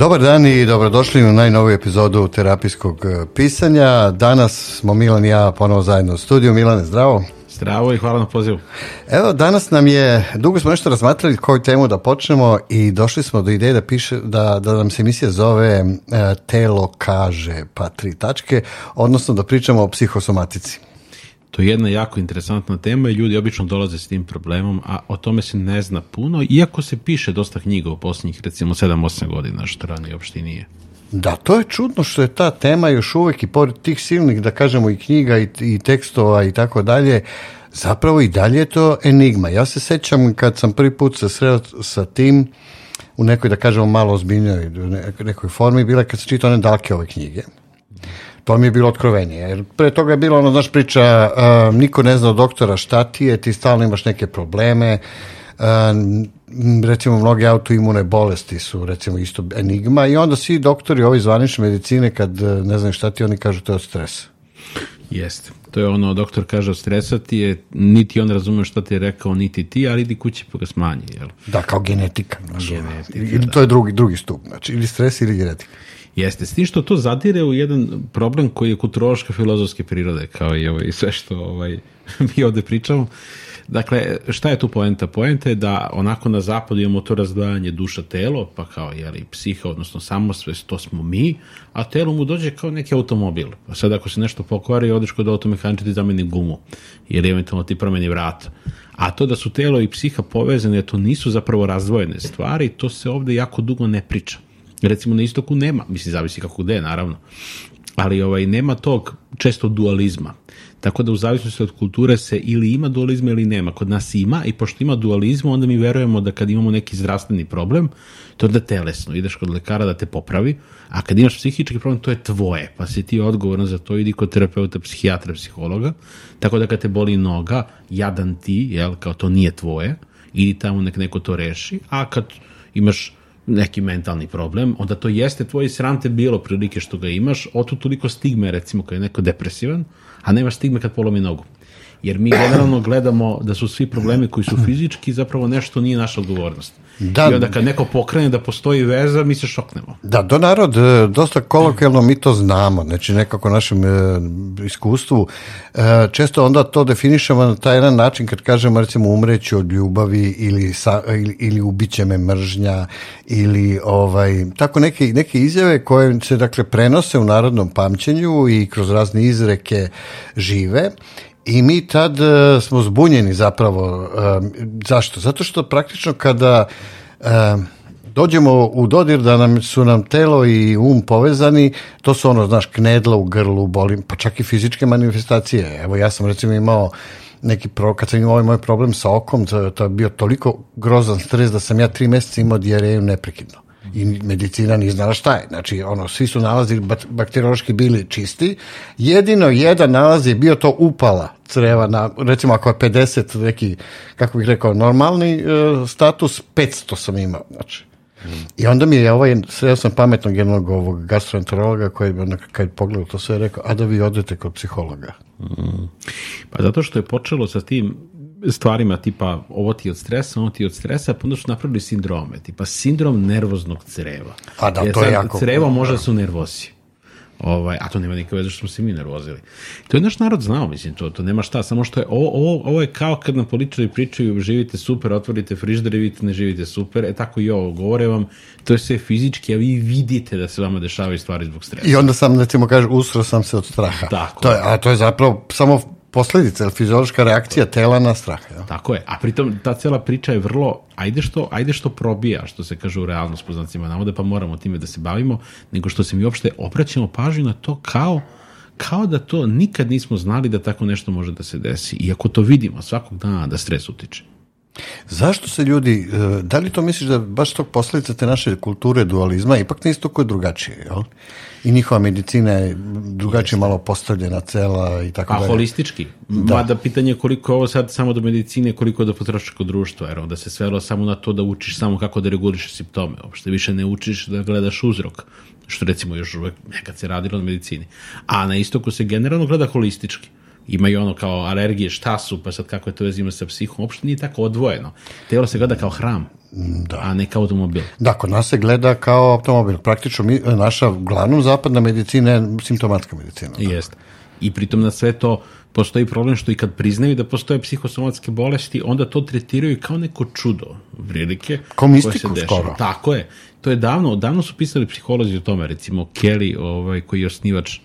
Dobar dan i dobrodošli u najnoviju epizodu terapijskog e, pisanja. Danas smo Milan i ja ponovo zajedno u studiju. Milane, zdravo. Zdravo i hvala na pozivu. Evo, danas nam je, dugo smo nešto razmatrali koju temu da počnemo i došli smo do ideje da, piše, da, da nam se emisija zove e, Telo kaže pa tri tačke, odnosno da pričamo o psihosomatici. To je jedna jako interesantna tema i ljudi obično dolaze s tim problemom, a o tome se ne zna puno, iako se piše dosta knjiga u posljednjih recimo 7-8 godina, što ranije uopšte nije. Da, to je čudno što je ta tema još uvek i pored tih silnih, da kažemo, i knjiga i, i tekstova i tako dalje, zapravo i dalje je to enigma. Ja se sećam kad sam prvi put se sreo sa tim, u nekoj, da kažemo, malo ozbiljnoj nekoj formi, bila kad se čita one dalke ove knjige. To mi je bilo otkrovenje. Jer pre toga je bilo ono, znaš, priča, uh, niko ne zna od doktora šta ti je, ti stalno imaš neke probleme, uh, recimo mnoge autoimune bolesti su recimo isto enigma i onda svi doktori ovi zvanične medicine kad ne znaju šta ti oni kažu to je od stresa. Jeste. To je ono, doktor kaže od stresa ti je, niti on razume šta ti je rekao, niti ti, ali idi kući pa ga smanji. Jel? Da, kao genetika. Znaš, genetika ili da. to je drugi, drugi stup, znači ili stres ili genetika. Jeste, s tim što to zadire u jedan problem koji je kulturološka filozofske prirode, kao i ovaj, sve što ovaj, mi ovde pričamo. Dakle, šta je tu poenta? Poenta je da onako na zapadu imamo to razdvajanje duša-telo, pa kao jeli, psiha, odnosno samosvest, to smo mi, a telo mu dođe kao neki automobil. Pa sad ako se nešto pokvari, odeš kod automehaniča ti zameni gumu, jer eventualno ti promeni vrata. A to da su telo i psiha povezane, to nisu zapravo razdvojene stvari, to se ovde jako dugo ne priča. Recimo na istoku nema, mislim zavisi kako gde, naravno, ali ovaj, nema tog često dualizma. Tako da u zavisnosti od kulture se ili ima dualizma ili nema. Kod nas ima i pošto ima dualizma, onda mi verujemo da kad imamo neki zdravstveni problem, to je da telesno, ideš kod lekara da te popravi, a kad imaš psihički problem, to je tvoje, pa si ti odgovoran za to, idi kod terapeuta, psihijatra, psihologa, tako da kad te boli noga, jadan ti, jel, kao to nije tvoje, idi tamo nek neko to reši, a kad imaš neki mentalni problem, onda to jeste tvoje sram te bilo prilike što ga imaš, otu toliko stigme recimo kad je neko depresivan, a nemaš stigme kad polomi nogu. Jer mi generalno gledamo da su svi problemi koji su fizički zapravo nešto nije naša odgovornost. Da, I onda kad neko pokrene da postoji veza, mi se šoknemo. Da, do narod, e, dosta kolokvijalno mi to znamo, znači nekako našem e, iskustvu. E, često onda to definišemo na taj jedan način kad kažemo recimo umreću od ljubavi ili, sa, ili, ili ubiće me mržnja ili ovaj, tako neke, neke izjave koje se dakle prenose u narodnom pamćenju i kroz razne izreke žive I mi tad uh, smo zbunjeni zapravo. Uh, zašto? Zato što praktično kada uh, dođemo u dodir da nam su nam telo i um povezani, to su ono, znaš, knedla u grlu, boli, pa čak i fizičke manifestacije. Evo ja sam recimo imao neki pro, kad sam imao ovaj moj problem sa okom, to, to je bio toliko grozan stres da sam ja tri meseca imao dijareju neprekidno i medicina nije znala šta je. Znači, ono, svi su nalazi bakteriološki bili čisti. Jedino jedan nalaz je bio to upala creva na, recimo ako je 50 neki, kako bih rekao, normalni uh, status, 500 sam imao, znači. I onda mi je ovaj, sreo sam pametnog jednog ovog gastroenterologa koji bi kad je pogledao to sve rekao, a da vi odete kod psihologa. Mm. Pa zato što je počelo sa tim stvarima tipa ovo ti od stresa, ovo ti od stresa, pa onda su napravili sindrome, tipa sindrom nervoznog creva. A da, Jer to je jako... Crevo može da su nervosi. Ovaj, a to nema nikakve veze što smo se mi nervozili. To je naš narod znao, mislim, to, to nema šta, samo što je, ovo, ovo, ovo je kao kad nam političari pričaju, živite super, otvorite frižder i vidite ne živite super, e tako i ovo, govore vam, to je sve fizički, a vi vidite da se vama dešavaju stvari zbog stresa. I onda sam, recimo, kaže, usro sam se od straha. Tako. To je, a to je zapravo samo posledica, ili fiziološka reakcija tela na strah. Ja? Tako je, a pritom ta cela priča je vrlo, ajde što, ajde što probija, što se kaže u realnost po znacima navode, pa moramo time da se bavimo, nego što se mi uopšte obraćamo pažnju na to kao kao da to nikad nismo znali da tako nešto može da se desi. Iako to vidimo svakog dana da stres utiče. Zašto se ljudi, e, da li to misliš da baš tog posledica te naše kulture dualizma, ipak na istoku je drugačije, jel? I njihova medicina je drugačije malo postavljena cela i tako dalje. A holistički? Da. Mada pitanje je koliko ovo sad samo do medicine, koliko do potrošačkog društva, jer onda se svelo samo na to da učiš samo kako da reguliš simptome. Uopšte više ne učiš da gledaš uzrok, što recimo još uvek nekad se radilo na medicini. A na istoku se generalno gleda holistički imaju ono kao alergije, šta su, pa sad kako je to vezima sa psihom, uopšte nije tako odvojeno. Telo se gleda kao hram. Da. a ne kao automobil. Da, kod nas se gleda kao automobil. Praktično mi, naša uglavnom zapadna medicina je simptomatska medicina. Da. Jeste. I pritom na sve to postoji problem što i kad priznaju da postoje psihosomatske bolesti, onda to tretiraju kao neko čudo, prilike. Kao mistiku skoro. Tako je. To je davno, davno su pisali psiholozi o tome, recimo Kelly, ovaj, koji je osnivač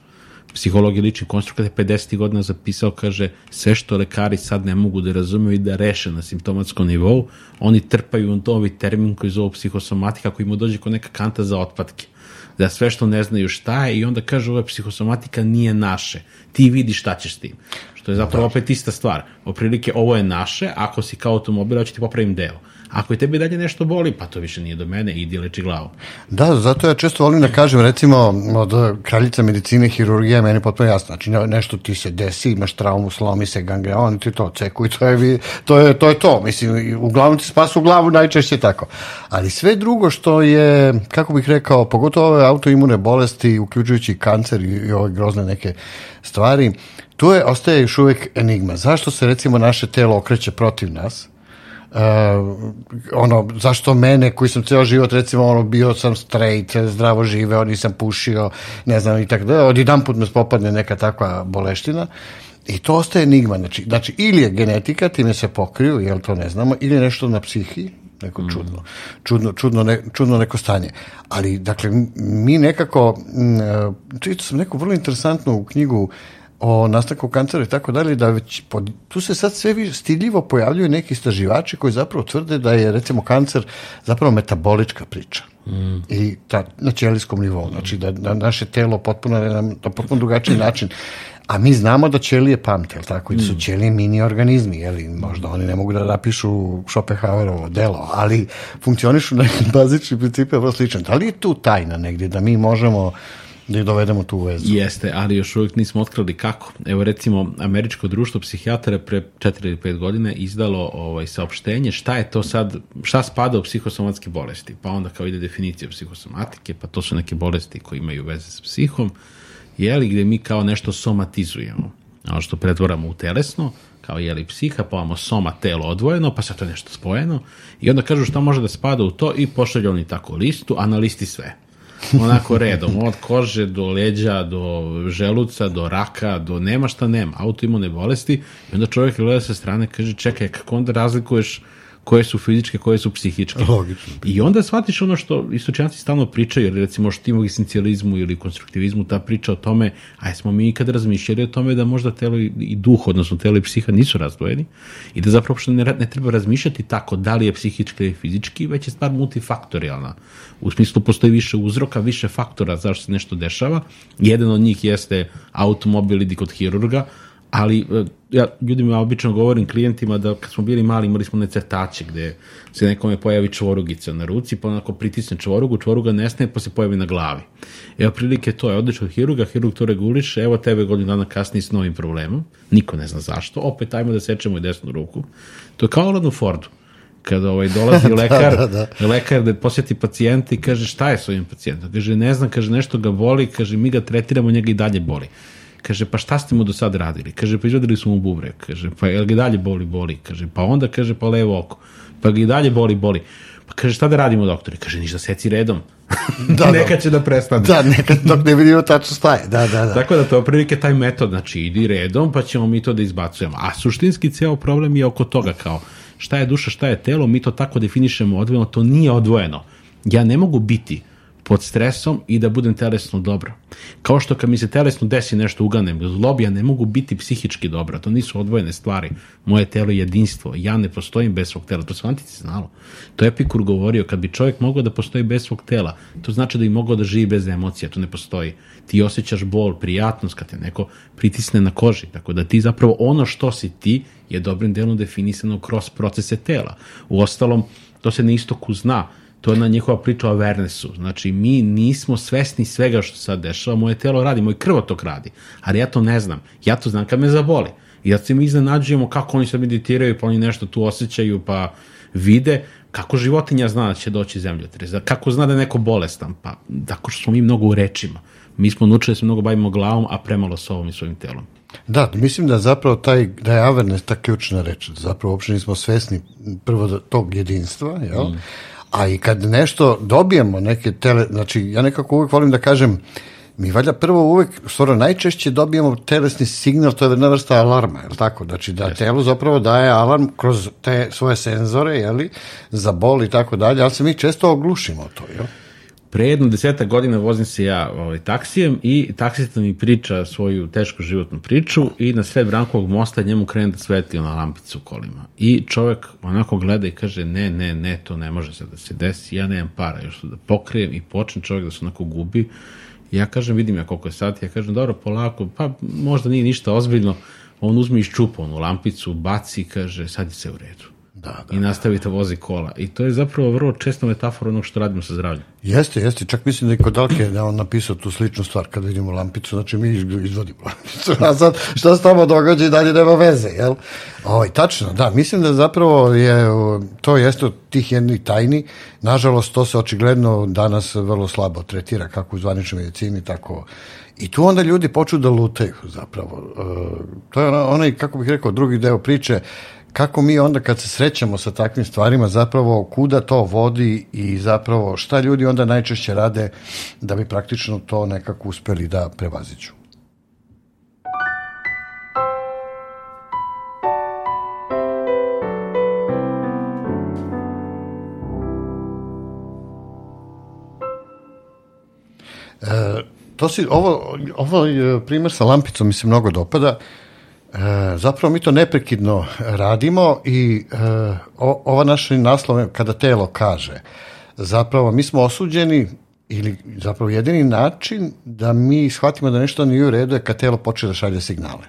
psihologije ličnih konstrukata 50. godina zapisao, kaže, sve što lekari sad ne mogu da razumeju i da reše na simptomatskom nivou, oni trpaju u novi termin koji zove psihosomatika, koji mu dođe kao neka kanta za otpadke da sve što ne znaju šta je i onda kaže ova psihosomatika nije naše. Ti vidi šta ćeš s tim. Što je zapravo da. opet ista stvar. Oprilike ovo je naše, ako si kao automobil, hoće ti popravim deo. Ako je tebi dalje nešto boli, pa to više nije do mene, idi leči glavu. Da, zato ja često volim da kažem, recimo, od kraljica medicine, hirurgija, meni potpuno jasno. Znači, nešto ti se desi, imaš traumu, slomi se gangreon, ti to ceku i to je, to je, to je to. Mislim, uglavnom ti spasu glavu, najčešće tako. Ali sve drugo što je, kako bih rekao, pogotovo ove autoimune bolesti, uključujući kancer i, i ove grozne neke stvari, tu je, ostaje još uvek enigma. Zašto se, recimo, naše telo okreće protiv nas? Uh, ono, zašto mene koji sam ceo život recimo ono bio sam straight, zdravo živeo, nisam pušio, ne znam i tako da, odjedan put me popadne neka takva boleština i to ostaje enigma, znači, znači ili je genetika, time se pokriju, jel to ne znamo, ili nešto na psihi, neko mm. čudno, čudno, čudno, ne, čudno neko stanje. Ali, dakle, mi nekako, čito sam neku vrlo interesantnu knjigu o nastanku kancera i tako dalje, da već pod, tu se sad sve više stidljivo pojavljuju neki istraživači koji zapravo tvrde da je recimo kancer zapravo metabolička priča. Mm. I ta, na ćelijskom nivou, znači da, da naše telo potpuno na, na potpuno drugačiji način. A mi znamo da ćelije pamte, jel tako? I da su mm. ćelije mini organizmi, jel? Možda oni ne mogu da napišu Schopenhauerovo delo, ali funkcionišu na bazični principe vrlo sličan. Da li je tu tajna negdje da mi možemo da ih dovedemo tu vezu. Jeste, ali još uvijek nismo otkrili kako. Evo recimo, Američko društvo psihijatara pre 4 ili 5 godina izdalo ovaj, saopštenje šta je to sad, šta spada u psihosomatske bolesti. Pa onda kao ide definicija psihosomatike, pa to su neke bolesti koje imaju veze s psihom, jeli, gde mi kao nešto somatizujemo. Ono što pretvoramo u telesno, kao jeli psiha, pa imamo soma telo odvojeno, pa sad to je nešto spojeno i onda kažu šta može da spada u to i pošalju oni tako listu, a na listi sve onako redom, od kože do leđa, do želuca, do raka, do nema šta nema, autoimune bolesti i onda čovjek gleda sa strane kaže čekaj, kako onda razlikuješ koje su fizičke, koje su psihičke. Logično. I onda shvatiš ono što istočanci stalno pričaju, jer recimo štimo esencializmu ili konstruktivizmu, ta priča o tome, a smo mi ikad razmišljali o tome da možda telo i duh, odnosno telo i psiha nisu razdvojeni i da zapravo što ne, ne treba razmišljati tako da li je psihički ili fizički, već je stvar multifaktorijalna. U smislu postoji više uzroka, više faktora zašto se nešto dešava. Jedan od njih jeste automobil idi kod hirurga, ali e, ja ljudima obično govorim klijentima da kad smo bili mali imali smo necrtače gde se nekome pojavi čvorugica na ruci, pa onako pritisne čvorugu, čvoruga nestane pa se pojavi na glavi. Evo prilike to je, odeš od hiruga, hirurg to reguliše, evo tebe godinu dana kasnije s novim problemom, niko ne zna zašto, opet ajmo da sečemo i desnu ruku. To je kao u Fordu kada ovaj dolazi da, lekar, da, da, da. lekar da posjeti pacijenta i kaže šta je s ovim pacijentom? Kaže ne znam, kaže nešto ga boli, kaže mi ga tretiramo, njega i dalje boli. Kaže, pa šta ste mu do sad radili? Kaže, pa izvadili smo mu bubrek. Kaže, pa jel ga dalje boli, boli? Kaže, pa onda, kaže, pa levo oko. Pa ga i dalje boli, boli. Pa kaže, šta da radimo, doktore? Kaže, ništa, seci redom. da, neka će da prestane. Da, neka dok ne vidimo tačno staje. Da, da, da. Tako da to je prilike taj metod, znači idi redom, pa ćemo mi to da izbacujemo. A suštinski ceo problem je oko toga kao šta je duša, šta je telo, mi to tako definišemo odvojeno, to nije odvojeno. Ja ne mogu biti pod stresom i da budem telesno dobro. Kao što kad mi se telesno desi nešto uganem, zlobi, ja ne mogu biti psihički dobro, to nisu odvojene stvari. Moje telo je jedinstvo, ja ne postojim bez svog tela, to se antici znalo. To je Epikur govorio, kad bi čovjek mogao da postoji bez svog tela, to znači da bi mogao da živi bez emocija, to ne postoji. Ti osjećaš bol, prijatnost kad te neko pritisne na koži, tako da ti zapravo ono što si ti je dobrim delom definisano kroz procese tela. U ostalom, to se na istoku zna, to je na njihova priča o awarenessu. Znači, mi nismo svesni svega što sad dešava, moje telo radi, moj krvotok radi, ali ja to ne znam. Ja to znam kad me zaboli. I da se mi iznenađujemo kako oni sad meditiraju, pa oni nešto tu osjećaju, pa vide, kako životinja zna da će doći zemljotres, kako zna da je neko bolestan, pa tako što smo mi mnogo u rečima. Mi smo naučili da se mnogo bavimo glavom, a premalo ovom i svojim telom. Da, mislim da zapravo taj, da je awareness ta ključna reč, zapravo uopšte nismo svesni prvo da, tog jedinstva, jel? Mm. A i kad nešto dobijemo, neke tele, znači ja nekako uvek volim da kažem, mi valjda prvo uvek, stvarno najčešće dobijemo telesni signal, to je jedna vrsta alarma, je li tako? Znači da yes. telo zapravo daje alarm kroz te svoje senzore, jeli, za bol i tako dalje, ali se mi često oglušimo to, jel? Pre jedno deseta godina vozim se ja ovaj, taksijem i taksista mi priča svoju tešku životnu priču i na sred Brankovog mosta njemu krene da svetli na lampicu u kolima. I čovek onako gleda i kaže ne, ne, ne, to ne može se da se desi, ja nemam para još da pokrijem i počne čovek da se onako gubi. Ja kažem, vidim ja koliko je sati, ja kažem, dobro, polako, pa možda nije ništa ozbiljno, on uzme čupa onu lampicu, baci i kaže, sad je se u redu. Da, da, i nastavite vozi kola. I to je zapravo vrlo često metafora onog što radimo sa zdravljem. Jeste, jeste. Čak mislim da je kod Dalke da on napisao tu sličnu stvar kad vidimo lampicu, znači mi izvodimo lampicu. A sad šta se tamo događa i dalje nema veze, jel? Ovaj, tačno, da. Mislim da zapravo je, to jeste od tih jednih tajni. Nažalost, to se očigledno danas vrlo slabo tretira, kako u zvaničnoj medicini, tako I tu onda ljudi počnu da lutaju zapravo. E, to je onaj, kako bih rekao, drugi deo priče, kako mi onda kad se srećemo sa takvim stvarima zapravo kuda to vodi i zapravo šta ljudi onda najčešće rade da bi praktično to nekako uspeli da prevaziću. E, to si, ovo, ovo primer sa lampicom mi se mnogo dopada. E, zapravo mi to neprekidno radimo i e, o, ova naša naslov kada telo kaže zapravo mi smo osuđeni ili zapravo jedini način da mi shvatimo da nešto nije u redu je kad telo počne da šalje signale.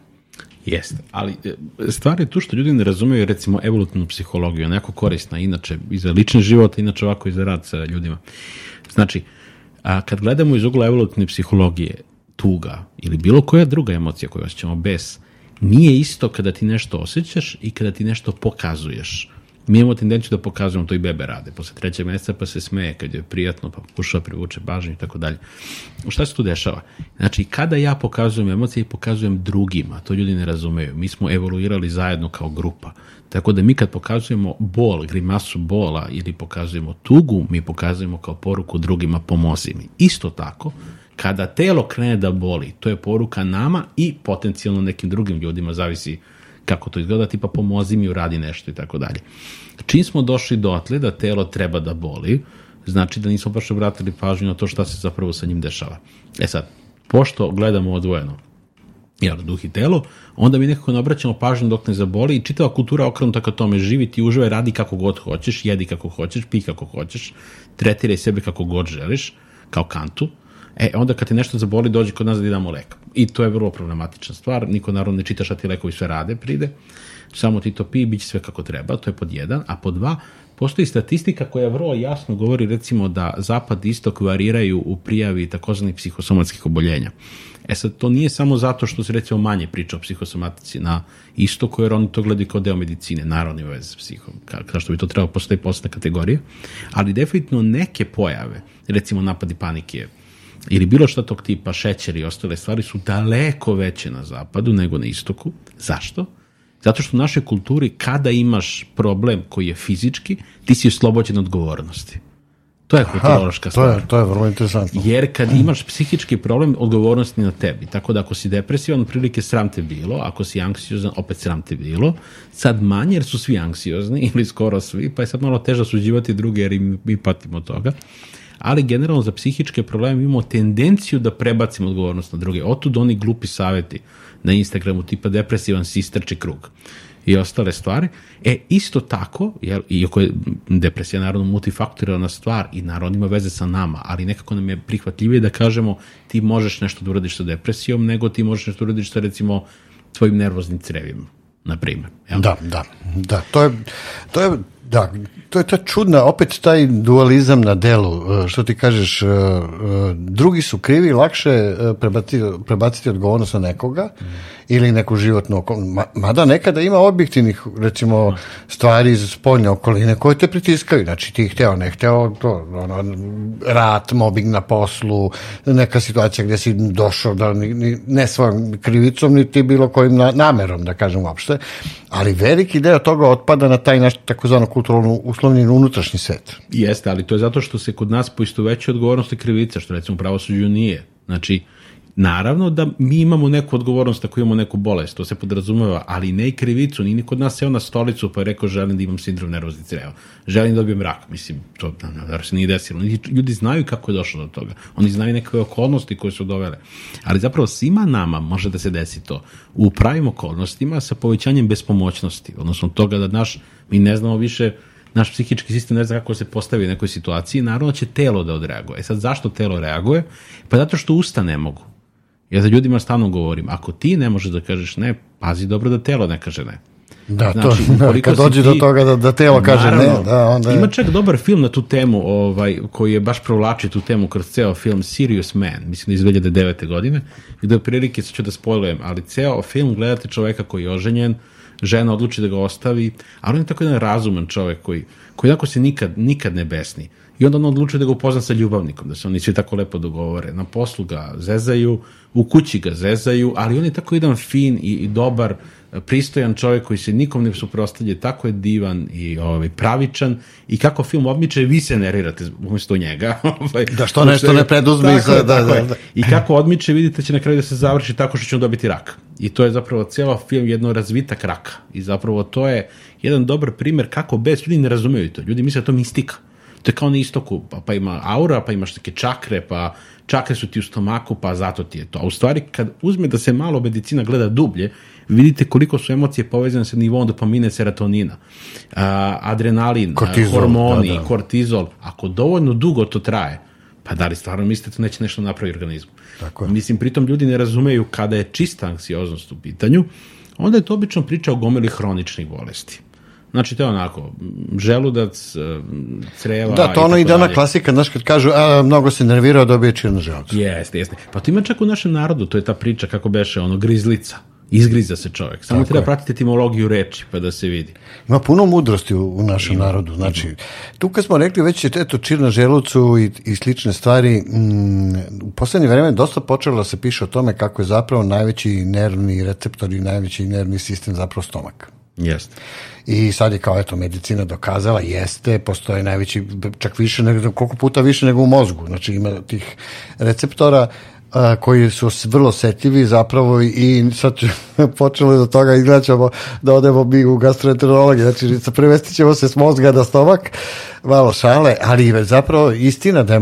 Jeste, ali e, stvar je tu što ljudi ne razumeju recimo evolutivnu psihologiju, onako korisna inače i za lični život, inače ovako i za rad sa ljudima. Znači, a kad gledamo iz ugla evolutivne psihologije, tuga ili bilo koja druga emocija koju osjećamo, bes, nije isto kada ti nešto osjećaš i kada ti nešto pokazuješ. Mi imamo tendenciju da pokazujemo, to i bebe rade, posle trećeg meseca pa se smeje kad je prijatno, pa pokušava privuče pažnju i tako dalje. Šta se tu dešava? Znači, kada ja pokazujem emocije i pokazujem drugima, to ljudi ne razumeju. Mi smo evoluirali zajedno kao grupa. Tako da mi kad pokazujemo bol, grimasu bola ili pokazujemo tugu, mi pokazujemo kao poruku drugima pomozi mi. Isto tako, Kada telo krene da boli, to je poruka nama i potencijalno nekim drugim ljudima, zavisi kako to izgleda, tipa pomozi mi, uradi nešto i tako dalje. Čim smo došli dotle da telo treba da boli, znači da nismo baš obratili pažnju na to šta se zapravo sa njim dešava. E sad, pošto gledamo odvojeno, jel, duh i telo, onda mi nekako ne obraćamo pažnju dok ne zaboli i čitava kultura okrenuta ka tome živi ti uživaj, radi kako god hoćeš, jedi kako hoćeš, pi kako hoćeš, tretiraj sebe kako god želiš, kao kantu, E, onda kad ti nešto zaboli, dođi kod nas da ti damo lek. I to je vrlo problematična stvar. Niko naravno ne čita šta ti lekovi sve rade, pride. Samo ti to pi i bit će sve kako treba. To je pod jedan. A pod dva, postoji statistika koja vrlo jasno govori recimo da zapad i istok variraju u prijavi takozvanih psihosomatskih oboljenja. E sad, to nije samo zato što se recimo manje priča o psihosomatici na istoku, jer oni to gledaju kao deo medicine, naravno ima veze s psihom, kao što bi to trebalo postoji posebne kategorije, ali definitivno neke pojave, recimo napadi panike, ili bilo šta tog tipa, šećer i ostale stvari su daleko veće na zapadu nego na istoku. Zašto? Zato što u našoj kulturi kada imaš problem koji je fizički, ti si oslobođen odgovornosti. To je kulturološka stvar. To je, to je vrlo interesantno. Jer kad imaš psihički problem, odgovornost je na tebi. Tako da ako si depresivan, prilike sram te bilo, ako si anksiozan, opet sram te bilo. Sad manje, jer su svi anksiozni, ili skoro svi, pa je sad malo teže suđivati druge, jer i mi patimo toga ali generalno za psihičke probleme imamo tendenciju da prebacimo odgovornost na druge. Otud oni glupi saveti na Instagramu tipa depresivan si istrči krug i ostale stvari. E, isto tako, jel, iako je depresija naravno multifaktorirana stvar i naravno ima veze sa nama, ali nekako nam je prihvatljivije da kažemo ti možeš nešto da uradiš sa depresijom, nego ti možeš nešto da uradiš sa recimo tvojim nervoznim crevima na primjer. Da, da, da. To je, to je Da, to je ta čudna, opet taj dualizam na delu, e, što ti kažeš, e, e, drugi su krivi, lakše prebaciti, prebaciti odgovornost na nekoga mm. ili neku životnu okolinu. Mada nekada ima objektivnih, recimo, stvari iz spoljne okoline koje te pritiskaju, znači ti hteo, ne hteo, to, ono, rat, mobbing na poslu, neka situacija gdje si došao da ni, ne svojom krivicom, niti bilo kojim na, namerom, da kažem uopšte, ali veliki deo toga otpada na taj naš takozvano kulturalno uslovni unutrašnji svet. Jeste, ali to je zato što se kod nas poisto veće odgovornost i krivica, što recimo pravosuđu nije. Znači, Naravno da mi imamo neku odgovornost ako imamo neku bolest, to se podrazumeva, ali ne i krivicu, ni kod nas seo na stolicu pa je rekao želim da imam sindrom nervozni creva, želim da dobijem rak, mislim, to da, se nije desilo. Ljudi znaju kako je došlo do toga, oni znaju neke okolnosti koje su dovele, ali zapravo svima nama može da se desi to u pravim okolnostima sa povećanjem bespomoćnosti, odnosno toga da naš, mi ne znamo više naš psihički sistem ne zna kako se postavi u nekoj situaciji, naravno će telo da odreaguje. E sad, zašto telo reaguje? Pa zato što usta ne mogu. Ja za ljudima stalno govorim, ako ti ne možeš da kažeš ne, pazi dobro da telo ne kaže ne. Da, znači, to, kad dođe ti, do toga da, da telo kaže naravno, ne, da, onda Ima čak dobar film na tu temu, ovaj, koji je baš provlači tu temu kroz ceo film Serious Man, mislim da iz 2009. godine, gde prilike, ću da spojlujem, ali ceo film gledate čoveka koji je oženjen, žena odluči da ga ostavi, ali on je tako jedan razuman čovek koji, koji jednako se nikad, nikad ne besni. I onda on odlučuje da ga upozna sa ljubavnikom, da se oni svi tako lepo dogovore. Na poslu ga zezaju, u kući ga zezaju, ali on je tako jedan fin i, i dobar, pristojan čovjek koji se nikom ne suprostavlja, tako je divan i ovaj, pravičan i kako film odmiče, vi se nerirate umjesto njega. Ovaj, da što nešto ne preduzme. Tako, za, da, da, da. I kako odmiče, vidite će na kraju da se završi tako što će on dobiti rak. I to je zapravo cijela film jedno razvitak raka. I zapravo to je jedan dobar primjer kako bez ljudi ne razumeju to. Ljudi misle da to mistika. To je kao na istoku, pa, pa ima aura, pa imaš neke čakre, pa čakre su ti u stomaku, pa zato ti je to. A u stvari, kad uzme da se malo medicina gleda dublje, vidite koliko su emocije povezane sa nivom dopamine, serotonina, a, adrenalin, kortizol, hormoni, da, da. kortizol. Ako dovoljno dugo to traje, pa da li stvarno mislite da neće nešto napraviti organizmu? Tako je. Mislim, pritom ljudi ne razumeju kada je čista anksioznost u pitanju, onda je to obično priča o gomeli hroničnih bolesti. Znači, to je onako, želudac, e, creva... Da, to ono i dana klasika, znaš, kad kažu, a, mnogo se nervirao, dobije čirno želudac. Jeste, jeste. Pa to ima čak u našem narodu, to je ta priča kako beše, ono, grizlica. Izgriza se čovjek. Samo Tako treba je. pratiti etimologiju reči, pa da se vidi. Ima puno mudrosti u, u našem ima, narodu. Znači, ima. tu kad smo rekli već eto, čir na želucu i, i slične stvari, mm, u poslednje vreme dosta počelo da se piše o tome kako je zapravo najveći nervni receptor i najveći nervni sistem zapravo stomak. Jeste. I sad je kao, eto, medicina dokazala, jeste, postoje najveći, čak više nego, koliko puta više nego u mozgu. Znači ima tih receptora a, koji su vrlo setljivi zapravo i sad počelo do toga izgledaćemo da odemo mi u gastroenterologiju, znači prevestit ćemo se s mozga na stomak, malo šale, ali zapravo istina da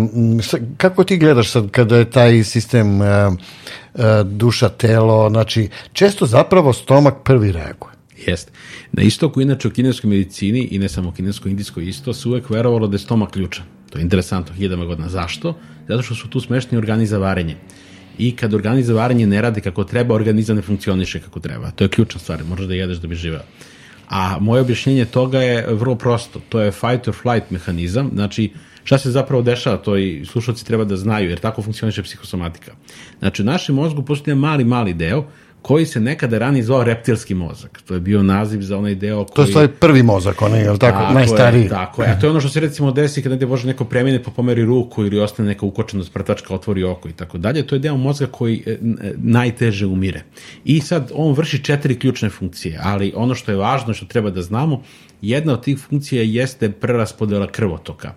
kako ti gledaš sad kada je taj sistem a, a, duša, telo, znači često zapravo stomak prvi reaguje. Jeste. Na istoku, inače u kineskoj medicini i ne samo kineskoj, indijskoj isto, se uvek verovalo da je stomak ključan. To je interesantno, hiljadama godina. Zašto? Zato što su tu smešteni organi za varenje. I kad organi za varenje ne rade kako treba, organizam ne funkcioniše kako treba. To je ključna stvar, možeš da jedeš da bi živeo. A moje objašnjenje toga je vrlo prosto. To je fight or flight mehanizam. Znači, šta se zapravo dešava, to i slušalci treba da znaju, jer tako funkcioniše psihosomatika. Znači, u našem mozgu postoji mali, mali deo koji se nekada ranije zvao reptilski mozak. To je bio naziv za onaj deo koji... To je prvi mozak, onaj, je li tako, tako najstariji? Je, tako je. A to je ono što se recimo desi kada negde može neko premine pa pomeri ruku ili ostane neka ukočena sprtačka, otvori oko i tako dalje. To je deo mozga koji e, najteže umire. I sad on vrši četiri ključne funkcije, ali ono što je važno, što treba da znamo, jedna od tih funkcija jeste preraspodela krvotoka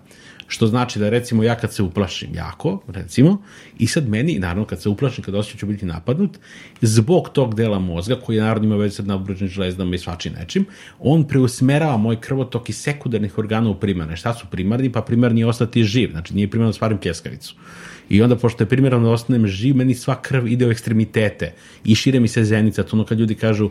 što znači da recimo ja kad se uplašim jako, recimo, i sad meni, naravno kad se uplašim, kad osjećam ću biti napadnut, zbog tog dela mozga, koji je naravno ima veze sa nabručnim železdama i svačim nečim, on preusmerava moj krvotok iz sekundarnih organa u primarne. Šta su primarni? Pa primarni je ostati živ, znači nije primarno da stvarim pljeskavicu. I onda, pošto je primjerno da ostanem živ, meni sva krv ide u ekstremitete i šire mi se zenica. To ono kad ljudi kažu,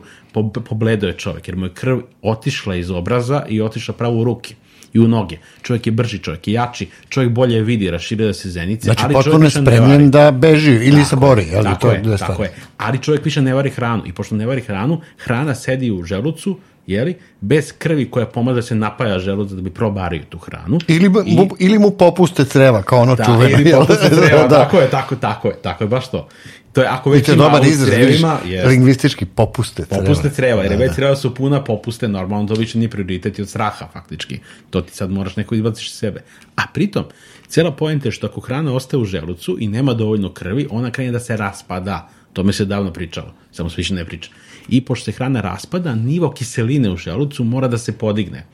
pobledo je čovjek, jer moj krv otišla iz obraza i otišla pravo u ruke i u noge. Čovjek je brži, čovjek je jači, čovjek bolje vidi, raširuje se zenice. Znači, ali potpuno je spremljen da beži ili se bori. Je, tako, to je, tako je. Ali čovjek više ne vari hranu i pošto ne vari hranu, hrana sedi u želucu jeli, bez krvi koja pomaže da se napaja želudac da bi probario tu hranu. Ili, mu, I- ili mu popuste creva, kao ono da, čuveno. ili popuste creva, da. tako je, tako, tako je, tako je, baš to. To je, ako već ima dobar izraz, vidiš, crevima, jest. lingvistički popuste creva. Popuste creva, jer Da, već da. creva su puna popuste, normalno to više nije prioritet i od straha faktički. To ti sad moraš neko izbaciš iz sebe. A pritom, cijela pojenta je što ako hrana ostaje u želucu i nema dovoljno krvi, ona krene da se raspada. To me se davno pričalo, samo se više ne priča. I pošto se hrana raspada, nivo kiseline u želucu mora da se podigne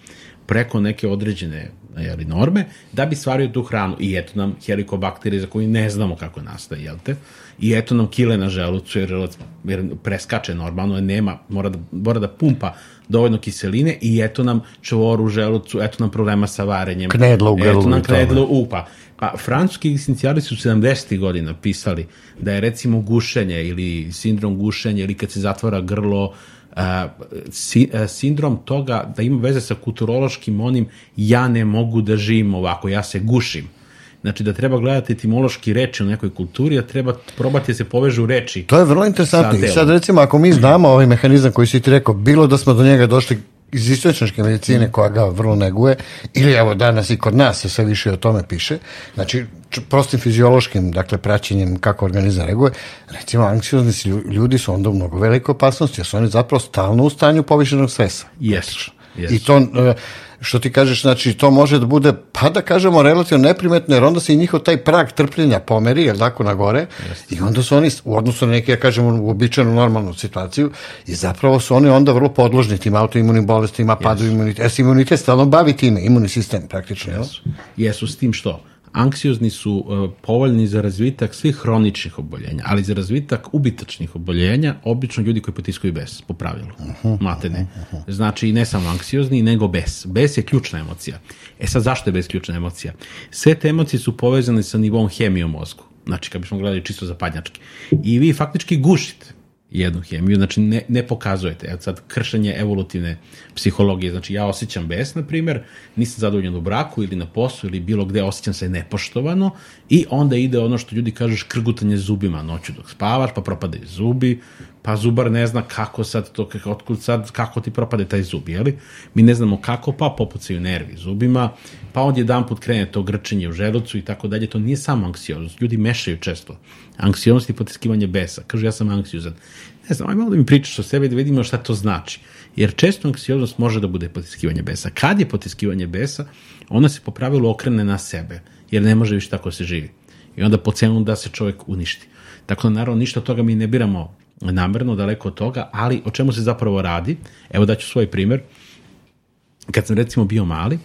preko neke određene jeli, norme, da bi stvario tu hranu. I eto nam helikobakterije za koju ne znamo kako nastaje, jel te? I eto nam kile na želucu, jer, jer preskače normalno, jer nema, mora da, mora da pumpa dovoljno kiseline i eto nam čvor u želucu, eto nam problema sa varenjem. Knedla u grlu Eto nam i tome. knedla u, pa, francuski esencijali su 70. godina pisali da je recimo gušenje ili sindrom gušenja ili kad se zatvara grlo, si, a, sindrom toga da ima veze sa kulturološkim onim ja ne mogu da živim ovako, ja se gušim. Znači da treba gledati etimološki reči u nekoj kulturi, a treba probati da se povežu reči. To je vrlo interesantno. Sa I sad recimo ako mi znamo ovaj mehanizam koji si ti rekao, bilo da smo do njega došli iz istočnačke medicine koja ga vrlo neguje, ili evo danas i kod nas se sve više o tome piše, znači prostim fiziološkim, dakle praćenjem kako organizam reaguje, recimo anksiozni si lju- ljudi su onda u mnogo velikoj opasnosti, jer su oni zapravo stalno u stanju povišenog stresa. Jesu. Jesu. I to, e, što ti kažeš, znači, to može da bude, pa da kažemo, relativno neprimetno, jer onda se i njihov taj prag trpljenja pomeri, jel tako, na gore, i onda su oni, u odnosu na neke, ja kažem, uobičajenu normalnu situaciju, i zapravo su oni onda vrlo podložni tim autoimunim bolestima, padu imunitet, jer se imunitet stalno bavi time, imunni sistem, praktično, jel? Jesu s tim što? Anksiozni su uh, povoljni za razvitak svih hroničnih oboljenja, ali za razvitak ubitačnih oboljenja, obično ljudi koji potiskuju bes, po pravilu. Matene. Znači, ne samo anksiozni, nego bes. Bes je ključna emocija. E sad, zašto je bes ključna emocija? Sve te emocije su povezane sa nivom hemije u mozgu. Znači, kad bismo gledali čisto zapadnjački. I vi faktički gušite jednu hemiju, znači ne, ne pokazujete. Evo sad, kršenje evolutivne psihologije, znači ja osjećam bes, na primjer, nisam zadovoljan u braku ili na poslu ili bilo gde, osjećam se nepoštovano i onda ide ono što ljudi kažu škrgutanje zubima noću dok spavaš, pa propadaju zubi, pa zubar ne zna kako sad to, otkud sad, kako ti propade taj zub, jeli? Mi ne znamo kako, pa popucaju nervi zubima, pa onda jedan put krene to grčenje u želucu i tako dalje, to nije samo anksioznost, ljudi mešaju često anksioznost i potiskivanje besa, kažu ja sam anksiozan. Ne znam, aj malo da mi pričaš o sebi da vidimo šta to znači. Jer često anksioznost može da bude potiskivanje besa. Kad je potiskivanje besa, ona se po pravilu okrene na sebe, jer ne može više tako da se živi. I onda po cenu da se čovjek uništi. Tako da, naravno, ništa od toga mi ne biramo namerno, daleko od toga, ali o čemu se zapravo radi? Evo daću svoj primer. Kad sam recimo bio mali,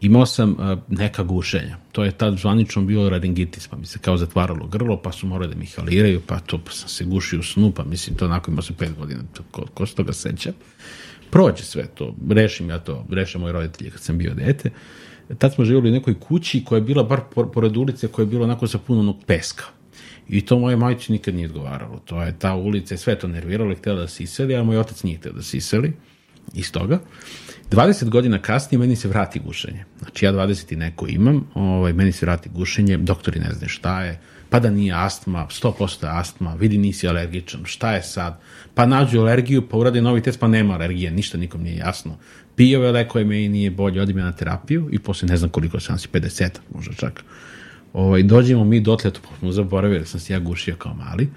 imao sam uh, neka gušenja. To je tad zvanično bio laringitis, pa mi se kao zatvaralo grlo, pa su morali da mi haliraju, pa to pa sam se gušio u snu, pa mislim to onako imao sam pet godina, ko, ko se toga seća. Prođe sve to, rešim ja to, reše moji roditelji kad sam bio dete. Tad smo živjeli u nekoj kući koja je bila bar por- pored ulice koja je bila onako sa puno onog peska. I to moje majci nikad nije odgovaralo. To je ta ulica, i sve to nerviralo i htjela da se iseli, a moj otac nije htio da se iseli iz toga. 20 godina kasnije meni se vrati gušenje. Znači ja 20 i neko imam, ovaj, meni se vrati gušenje, doktori ne znaju šta je, pa da nije astma, 100% je astma, vidi nisi alergičan, šta je sad? Pa nađu alergiju, pa urade novi test, pa nema alergije, ništa nikom nije jasno. Pio ove lekove, meni nije bolje, odim ja na terapiju i posle ne znam koliko sam si, 50, možda čak. Ovaj, dođemo mi dotle, to smo zaboravili, da sam se ja gušio kao mali,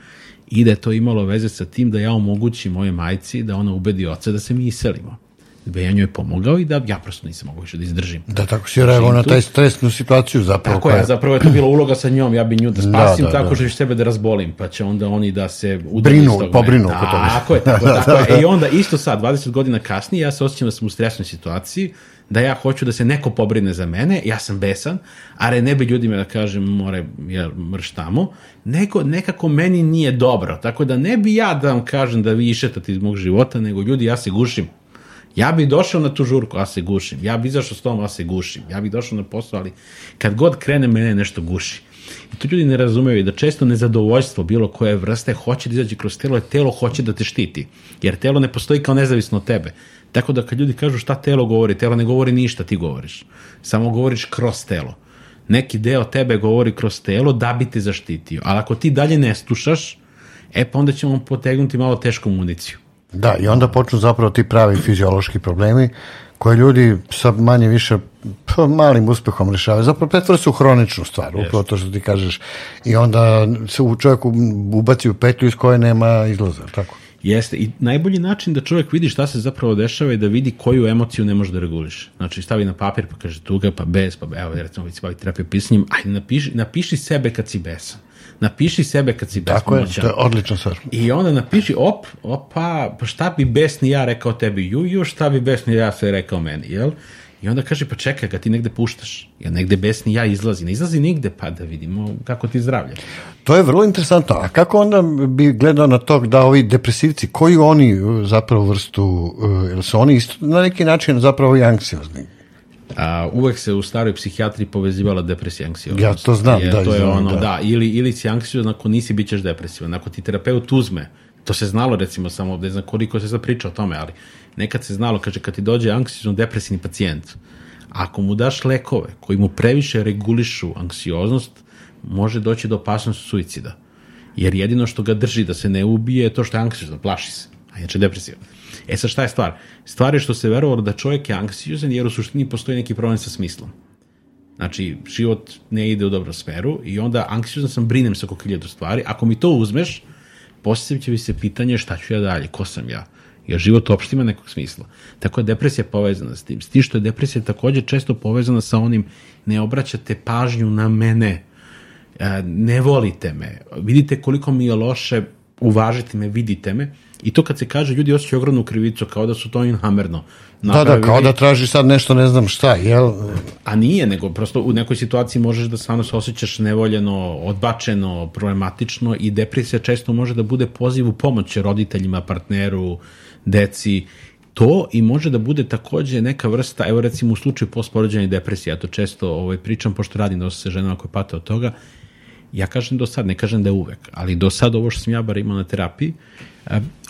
i da je to imalo veze sa tim da ja omogućim moje majci da ona ubedi oca da se mi iselimo. Da ja njoj pomogao i da ja prosto nisam mogao više da izdržim. Da, tako si reagovao na taj stresnu situaciju zapravo. Tako je, zapravo je to bila uloga sa njom, ja bi nju da spasim Da, da, tako da. što ću sebe da razbolim, pa će onda oni da se udalje Brinu, pobrinu oko toga. Tako je, tako, tako je. E, I onda isto sad, 20 godina kasnije, ja se osjećam da sam u stresnoj situaciji, da ja hoću da se neko pobrine za mene, ja sam besan, a ne bi ljudima da kažem more ja mrš tamo, nego nekako meni nije dobro, tako da ne bi ja da vam kažem da vi išetate iz mog života, nego ljudi ja se gušim. Ja bi došao na tu žurku, a se gušim. Ja bi izašao s tom, a se gušim. Ja bi došao na posao, ali kad god krene, mene nešto guši. I to ljudi ne razumeju da često nezadovoljstvo bilo koje vrste hoće da izađe kroz telo, jer telo hoće da te štiti. Jer telo ne postoji kao nezavisno od tebe. Tako da kad ljudi kažu šta telo govori, telo ne govori ništa, ti govoriš. Samo govoriš kroz telo. Neki deo tebe govori kroz telo da bi te zaštitio. Ali ako ti dalje ne slušaš, e pa onda ćemo potegnuti malo tešku municiju. Da, i onda počnu zapravo ti pravi fiziološki problemi koje ljudi sa manje više pa, malim uspehom rešavaju. Zapravo pretvore se u hroničnu stvar, yes. upravo to što ti kažeš. I onda se u čovjeku ubaci u petlju iz koje nema izlaza, tako? Jeste, i najbolji način da čovjek vidi šta se zapravo dešava je da vidi koju emociju ne može da reguliše. Znači, stavi na papir pa kaže tuga, pa bes, pa evo, recimo, vi se bavi terapiju pisanjem, ajde, napiši, napiši sebe kad si besan. Napiši sebe kad si besmoćan. Tako je, to je odlično stvar. I onda napiši, op, opa, pa šta bi besni ja rekao tebi, ju, ju, šta bi besni ja sve rekao meni, jel? I onda kaže, pa čekaj, kad ti negde puštaš, ja negde besni ja izlazi, ne izlazi nigde, pa da vidimo kako ti zdravlje. To je vrlo interesantno. A kako onda bi gledao na to da ovi depresivci, koju oni zapravo vrstu, ili su oni isto na neki način zapravo i anksiozni? A, uvek se u staroj psihijatriji povezivala depresija i anksioznost. Ja to znam, je, da. To je znam, ono, da. da. ili, ili si anksiozan ako nisi, bit ćeš depresivan. Ako ti terapeut uzme, to se znalo recimo samo, ne znam koliko se sad priča o tome, ali nekad se znalo, kaže, kad ti dođe anksiozno depresivni pacijent, ako mu daš lekove koji mu previše regulišu anksioznost, može doći do opasnosti suicida. Jer jedino što ga drži da se ne ubije je to što je anksiozan, plaši se, a inače depresivan. E sad šta je stvar? Stvar je što se verovalo da čovjek je anksiozan jer u suštini postoji neki problem sa smislom. Znači, život ne ide u dobru sferu i onda anksiozan sam, brinem se oko hiljadu stvari. Ako mi to uzmeš, postavit će mi se pitanje šta ću ja dalje, ko sam ja jer život uopšte ima nekog smisla. Tako je depresija povezana s tim. S tim što je depresija takođe često povezana sa onim ne obraćate pažnju na mene, e, ne volite me, vidite koliko mi je loše, uvažite me, vidite me. I to kad se kaže, ljudi osjećaju ogromnu krivicu, kao da su to inhamerno. Da, da, kao da traži sad nešto, ne znam šta, jel? A nije, nego prosto u nekoj situaciji možeš da stvarno se osjećaš nevoljeno, odbačeno, problematično i depresija često može da bude poziv u pomoć roditeljima, partneru, deci, to i može da bude takođe neka vrsta, evo recimo u slučaju postporođene depresije, ja to često ovaj, pričam, pošto radim dosta se ženama koje pate od toga, ja kažem do sad, ne kažem da je uvek, ali do sad ovo što sam ja bar imao na terapiji,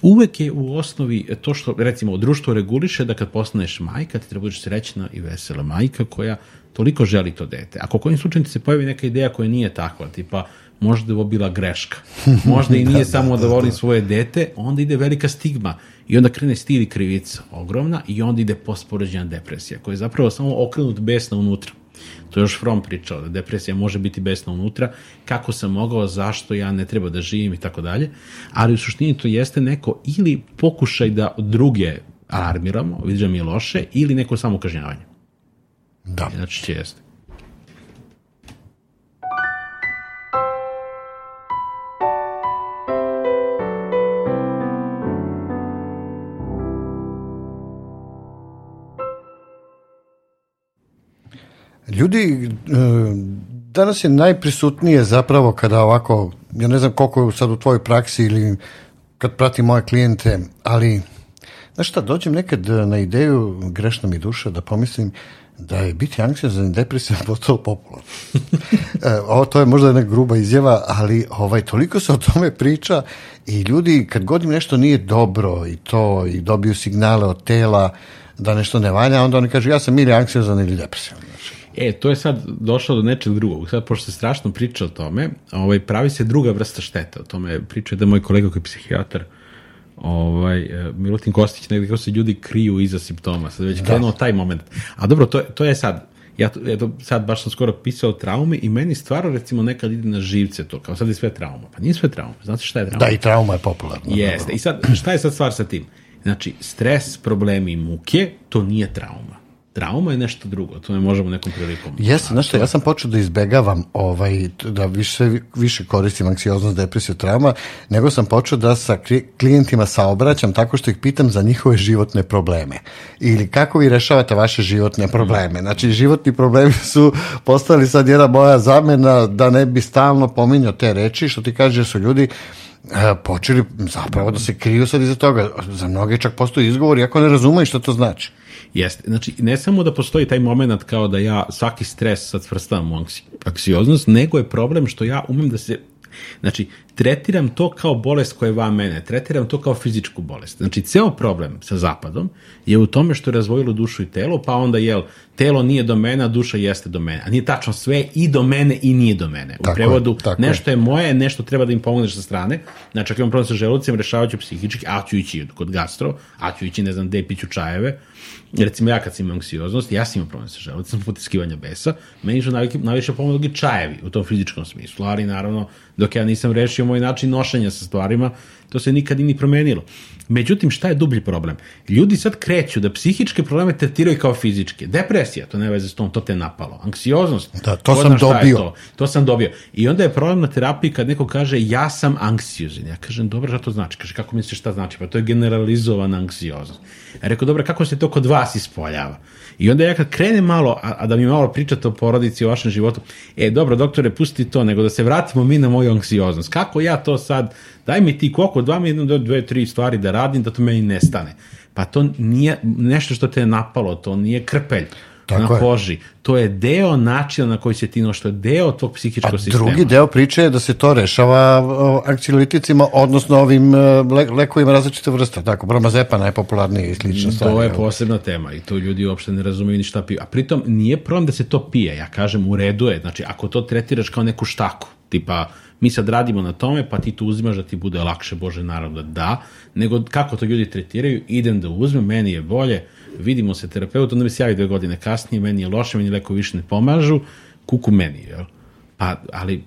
uvek je u osnovi to što, recimo, društvo reguliše da kad postaneš majka, ti treba budeš srećna i vesela majka koja toliko želi to dete. Ako kojim slučajem ti se pojavi neka ideja koja nije takva, tipa, možda je ovo bila greška, možda i nije da, samo da, da volim da. svoje dete, onda ide velika stigma i onda krene stil i krivica ogromna i onda ide postporođena depresija koja je zapravo samo okrenut besna unutra. To je još Fromm pričao, da depresija može biti besna unutra, kako sam mogao, zašto ja ne treba da živim i tako dalje, ali u suštini to jeste neko ili pokušaj da druge alarmiramo, da mi je loše, ili neko samo kažnjavanje. Da. Znači će jeste. Ljudi, e, danas je najprisutnije zapravo kada ovako, ja ne znam koliko je sad u tvojoj praksi ili kad pratim moje klijente, ali znaš šta, dođem nekad na ideju, grešna mi duša, da pomislim da je biti anksiozan i depresivan postao popularno. e, ovo to je možda jedna gruba izjava, ali ovaj toliko se o tome priča i ljudi kad god im nešto nije dobro i to i dobiju signale od tela da nešto ne valja, onda oni kažu ja sam ili anksiozan ili depresivan. E, to je sad došlo do nečeg drugog. Sad, pošto se strašno priča o tome, ovaj, pravi se druga vrsta šteta. O tome priča da moj kolega koji je psihijatar, ovaj, e, Milutin Kostić, negde kako se ljudi kriju iza simptoma. Sad već da. krenuo taj moment. A dobro, to, to je sad, ja to, ja to sad baš sam skoro pisao traume i meni stvarno recimo nekad ide na živce to, kao sad je sve trauma. Pa nije sve trauma. Znate šta je trauma? Da, i trauma je popularna. Jeste. I sad, šta je sad stvar sa tim? Znači, stres, problemi i muke, to nije trauma trauma je nešto drugo, to ne možemo nekom prilikom. Jeste, znaš što, ja sam počeo da izbegavam ovaj, da više, više koristim anksioznost, depresiju, trauma, nego sam počeo da sa klijentima saobraćam tako što ih pitam za njihove životne probleme. Ili kako vi rešavate vaše životne probleme. Znači, životni problemi su postali sad jedna moja zamena da ne bi stalno pominjao te reči, što ti kaže su ljudi e, počeli zapravo da se kriju sad iza toga. Za mnoge čak postoji izgovor, iako ne razumeju šta to znači. Jeste. Znači, ne samo da postoji taj moment kao da ja svaki stres sad svrstavam u anksioznost, nego je problem što ja umem da se Znači, tretiram to kao bolest koja je van mene, tretiram to kao fizičku bolest. Znači, ceo problem sa zapadom je u tome što je razvojilo dušu i telo, pa onda, jel, telo nije do mene, a duša jeste do mene. A nije tačno sve i do mene i nije do mene. U Tako prevodu, je, tako nešto je moje, nešto treba da im pomogneš sa strane. Znači, ako imam problem sa želucem, rešavat ću psihički, a ću ići kod gastro, a ću ići, ne znam, gde piću čajeve, recimo ja kad sam imao anksioznost, ja sam imao problem sa želucem, potiskivanja besa, meni su najviše, najviše pomogli čajevi u tom fizičkom smislu, ali naravno dok ja nisam rešio moj način nošenja sa stvarima, to se nikad i ni promenilo. Međutim, šta je dublji problem? Ljudi sad kreću da psihičke probleme tretiraju kao fizičke. Depresija, to ne veze s tom, to te napalo. Anksioznost, Da, to sam dobio. To, to sam dobio. I onda je problem na terapiji kad neko kaže ja sam anksiozan. Ja kažem, dobro, šta to znači? Kaže, kako misliš šta znači? Pa to je generalizovana anksioznost. Ja rekao, dobro, kako se to kod vas ispoljava? I onda ja kad krenem malo, a, a da mi malo pričate o porodici, o vašem životu, e, dobro, doktore, pusti to, nego da se vratimo mi na moju anksioznost. Kako ja to sad, daj mi ti koliko, dva mi jedno, dve, tri stvari da radim, da to meni nestane. Pa to nije nešto što te je napalo, to nije krpelj Tako na je. koži. To je deo načina na koji se ti noš, to je deo tog psihičkog A sistema. drugi deo priče je da se to rešava o, anksioliticima, odnosno ovim e, le, lekovima različite vrste. Tako, bromazepana je popularniji i slično stvari. To je posebna tema i to ljudi uopšte ne razumeju ni šta piju. A pritom nije problem da se to pije, ja kažem u redu je, znači ako to tretiraš kao neku štaku, tipa mi sad radimo na tome, pa ti to uzimaš da ti bude lakše, Bože, naravno da nego kako to ljudi tretiraju, idem da uzmem, meni je bolje, vidimo se terapeut, onda mi se javi dve godine kasnije, meni je loše, meni leko više ne pomažu, kuku meni, jel? Pa, ali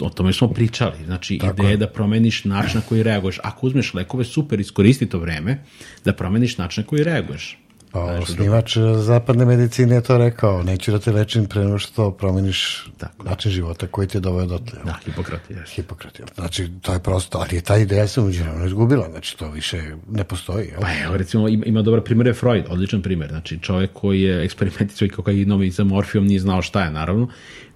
o tome smo pričali. Znači, Tako ideja je da promeniš način na koji reaguješ. Ako uzmeš lekove, super, iskoristi to vreme da promeniš način na koji reaguješ. Pa, osnivač e, zapadne medicine je to rekao, neću da te lečim pre nego što promeniš Tako. način života koji te doveo dotle. jel? Da, Hipokrat je. Hipokrat? Znači, to je prosto, ali je ta ideja se uđerano izgubila, znači to više ne postoji. Jel? Pa evo, recimo, ima, ima dobar primjer je Freud, odličan primjer. Znači, čovjek koji je eksperimentisao i kokainom i za morfijom nije znao šta je, naravno.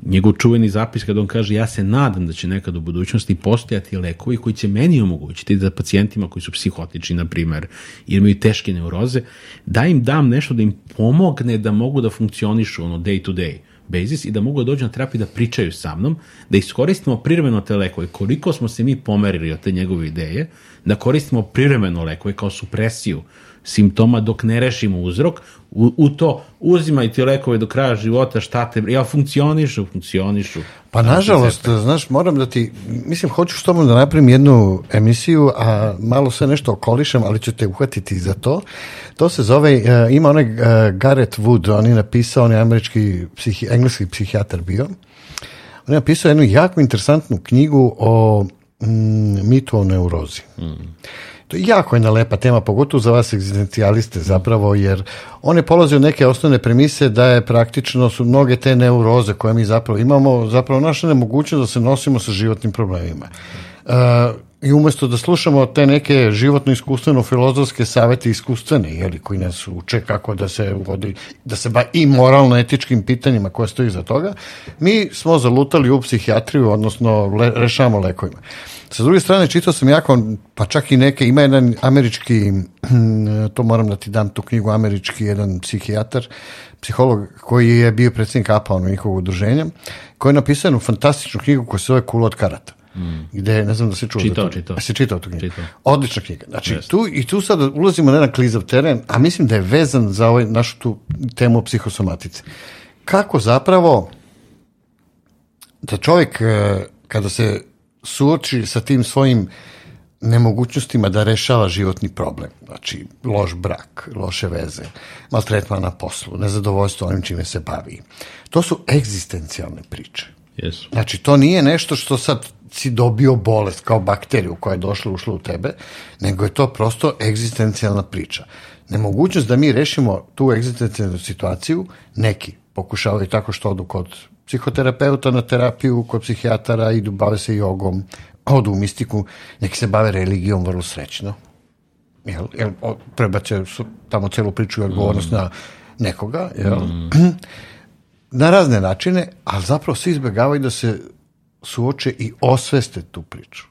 Njegov čuveni zapis kada on kaže, ja se nadam da će nekad u budućnosti postojati lekovi koji će meni omogućiti da pacijentima koji su psihotični, na primjer, ili imaju teške neuroze, da im dam nešto da im pomogne da mogu da funkcionišu ono day to day basis i da mogu da dođu na terapiju da pričaju sa mnom, da iskoristimo privremeno te lekove. Koliko smo se mi pomerili od te njegove ideje, da koristimo privremeno lekove kao supresiju simptoma dok ne rešimo uzrok, u, u to uzimaj ti lekove do kraja života, šta te, ja funkcionišu, funkcionišu. Pa nažalost, znaš, moram da ti, mislim, hoću s tobom da napravim jednu emisiju, a malo sve nešto okolišem, ali ću te uhvatiti za to. To se zove, uh, ima onaj uh, Garrett Wood, on je napisao, on je američki, psihi, engleski psihijatar bio. On je napisao jednu jako interesantnu knjigu o mm, o neurozi. To je jako jedna lepa tema, pogotovo za vas egzistencijaliste zapravo, jer on je polazio od neke osnovne premise da je praktično su mnoge te neuroze koje mi zapravo imamo, zapravo naša nemogućnost da se nosimo sa životnim problemima. Uh, I umesto da slušamo te neke životno iskustveno filozofske savete iskustvene, jeli, koji nas uče kako da se vodi, da se ba i moralno etičkim pitanjima koje stoji za toga, mi smo zalutali u psihijatriju, odnosno le, rešavamo lekovima. Sa druge strane, čitao sam jako, pa čak i neke, ima jedan američki, to moram da ti dam tu knjigu, američki jedan psihijatar, psiholog koji je bio predsjednik APA, ono njihovog udruženja, koji je napisao jednu fantastičnu knjigu koja se zove Kula od karata. Mm. Gde, ne znam da se čuo Čitao, za to. čitao. Si čitao tu knjigu? Čitao. Odlična knjiga. Znači, tu, i tu sad ulazimo na jedan klizav teren, a mislim da je vezan za ovaj, našu tu temu o psihosomatici. Kako zapravo da čovjek e, kada se suoči sa tim svojim nemogućnostima da rešava životni problem, znači loš brak, loše veze, maltretman na poslu, nezadovoljstvo onim čime se bavi. To su egzistencijalne priče. Jesu. Znači, to nije nešto što sad si dobio bolest kao bakteriju koja je došla ušla u tebe, nego je to prosto egzistencijalna priča. Nemogućnost da mi rešimo tu egzistencijalnu situaciju, neki pokušavaju tako što odu kod psihoterapeuta na terapiju, kod psihijatara, idu, bave se jogom, odu u mistiku, neki se bave religijom vrlo srećno. Jel, jel, prebace su tamo celu priču i odgovornost na nekoga, jel? na razne načine, ali zapravo svi izbjegavaju da se suoče i osveste tu priču.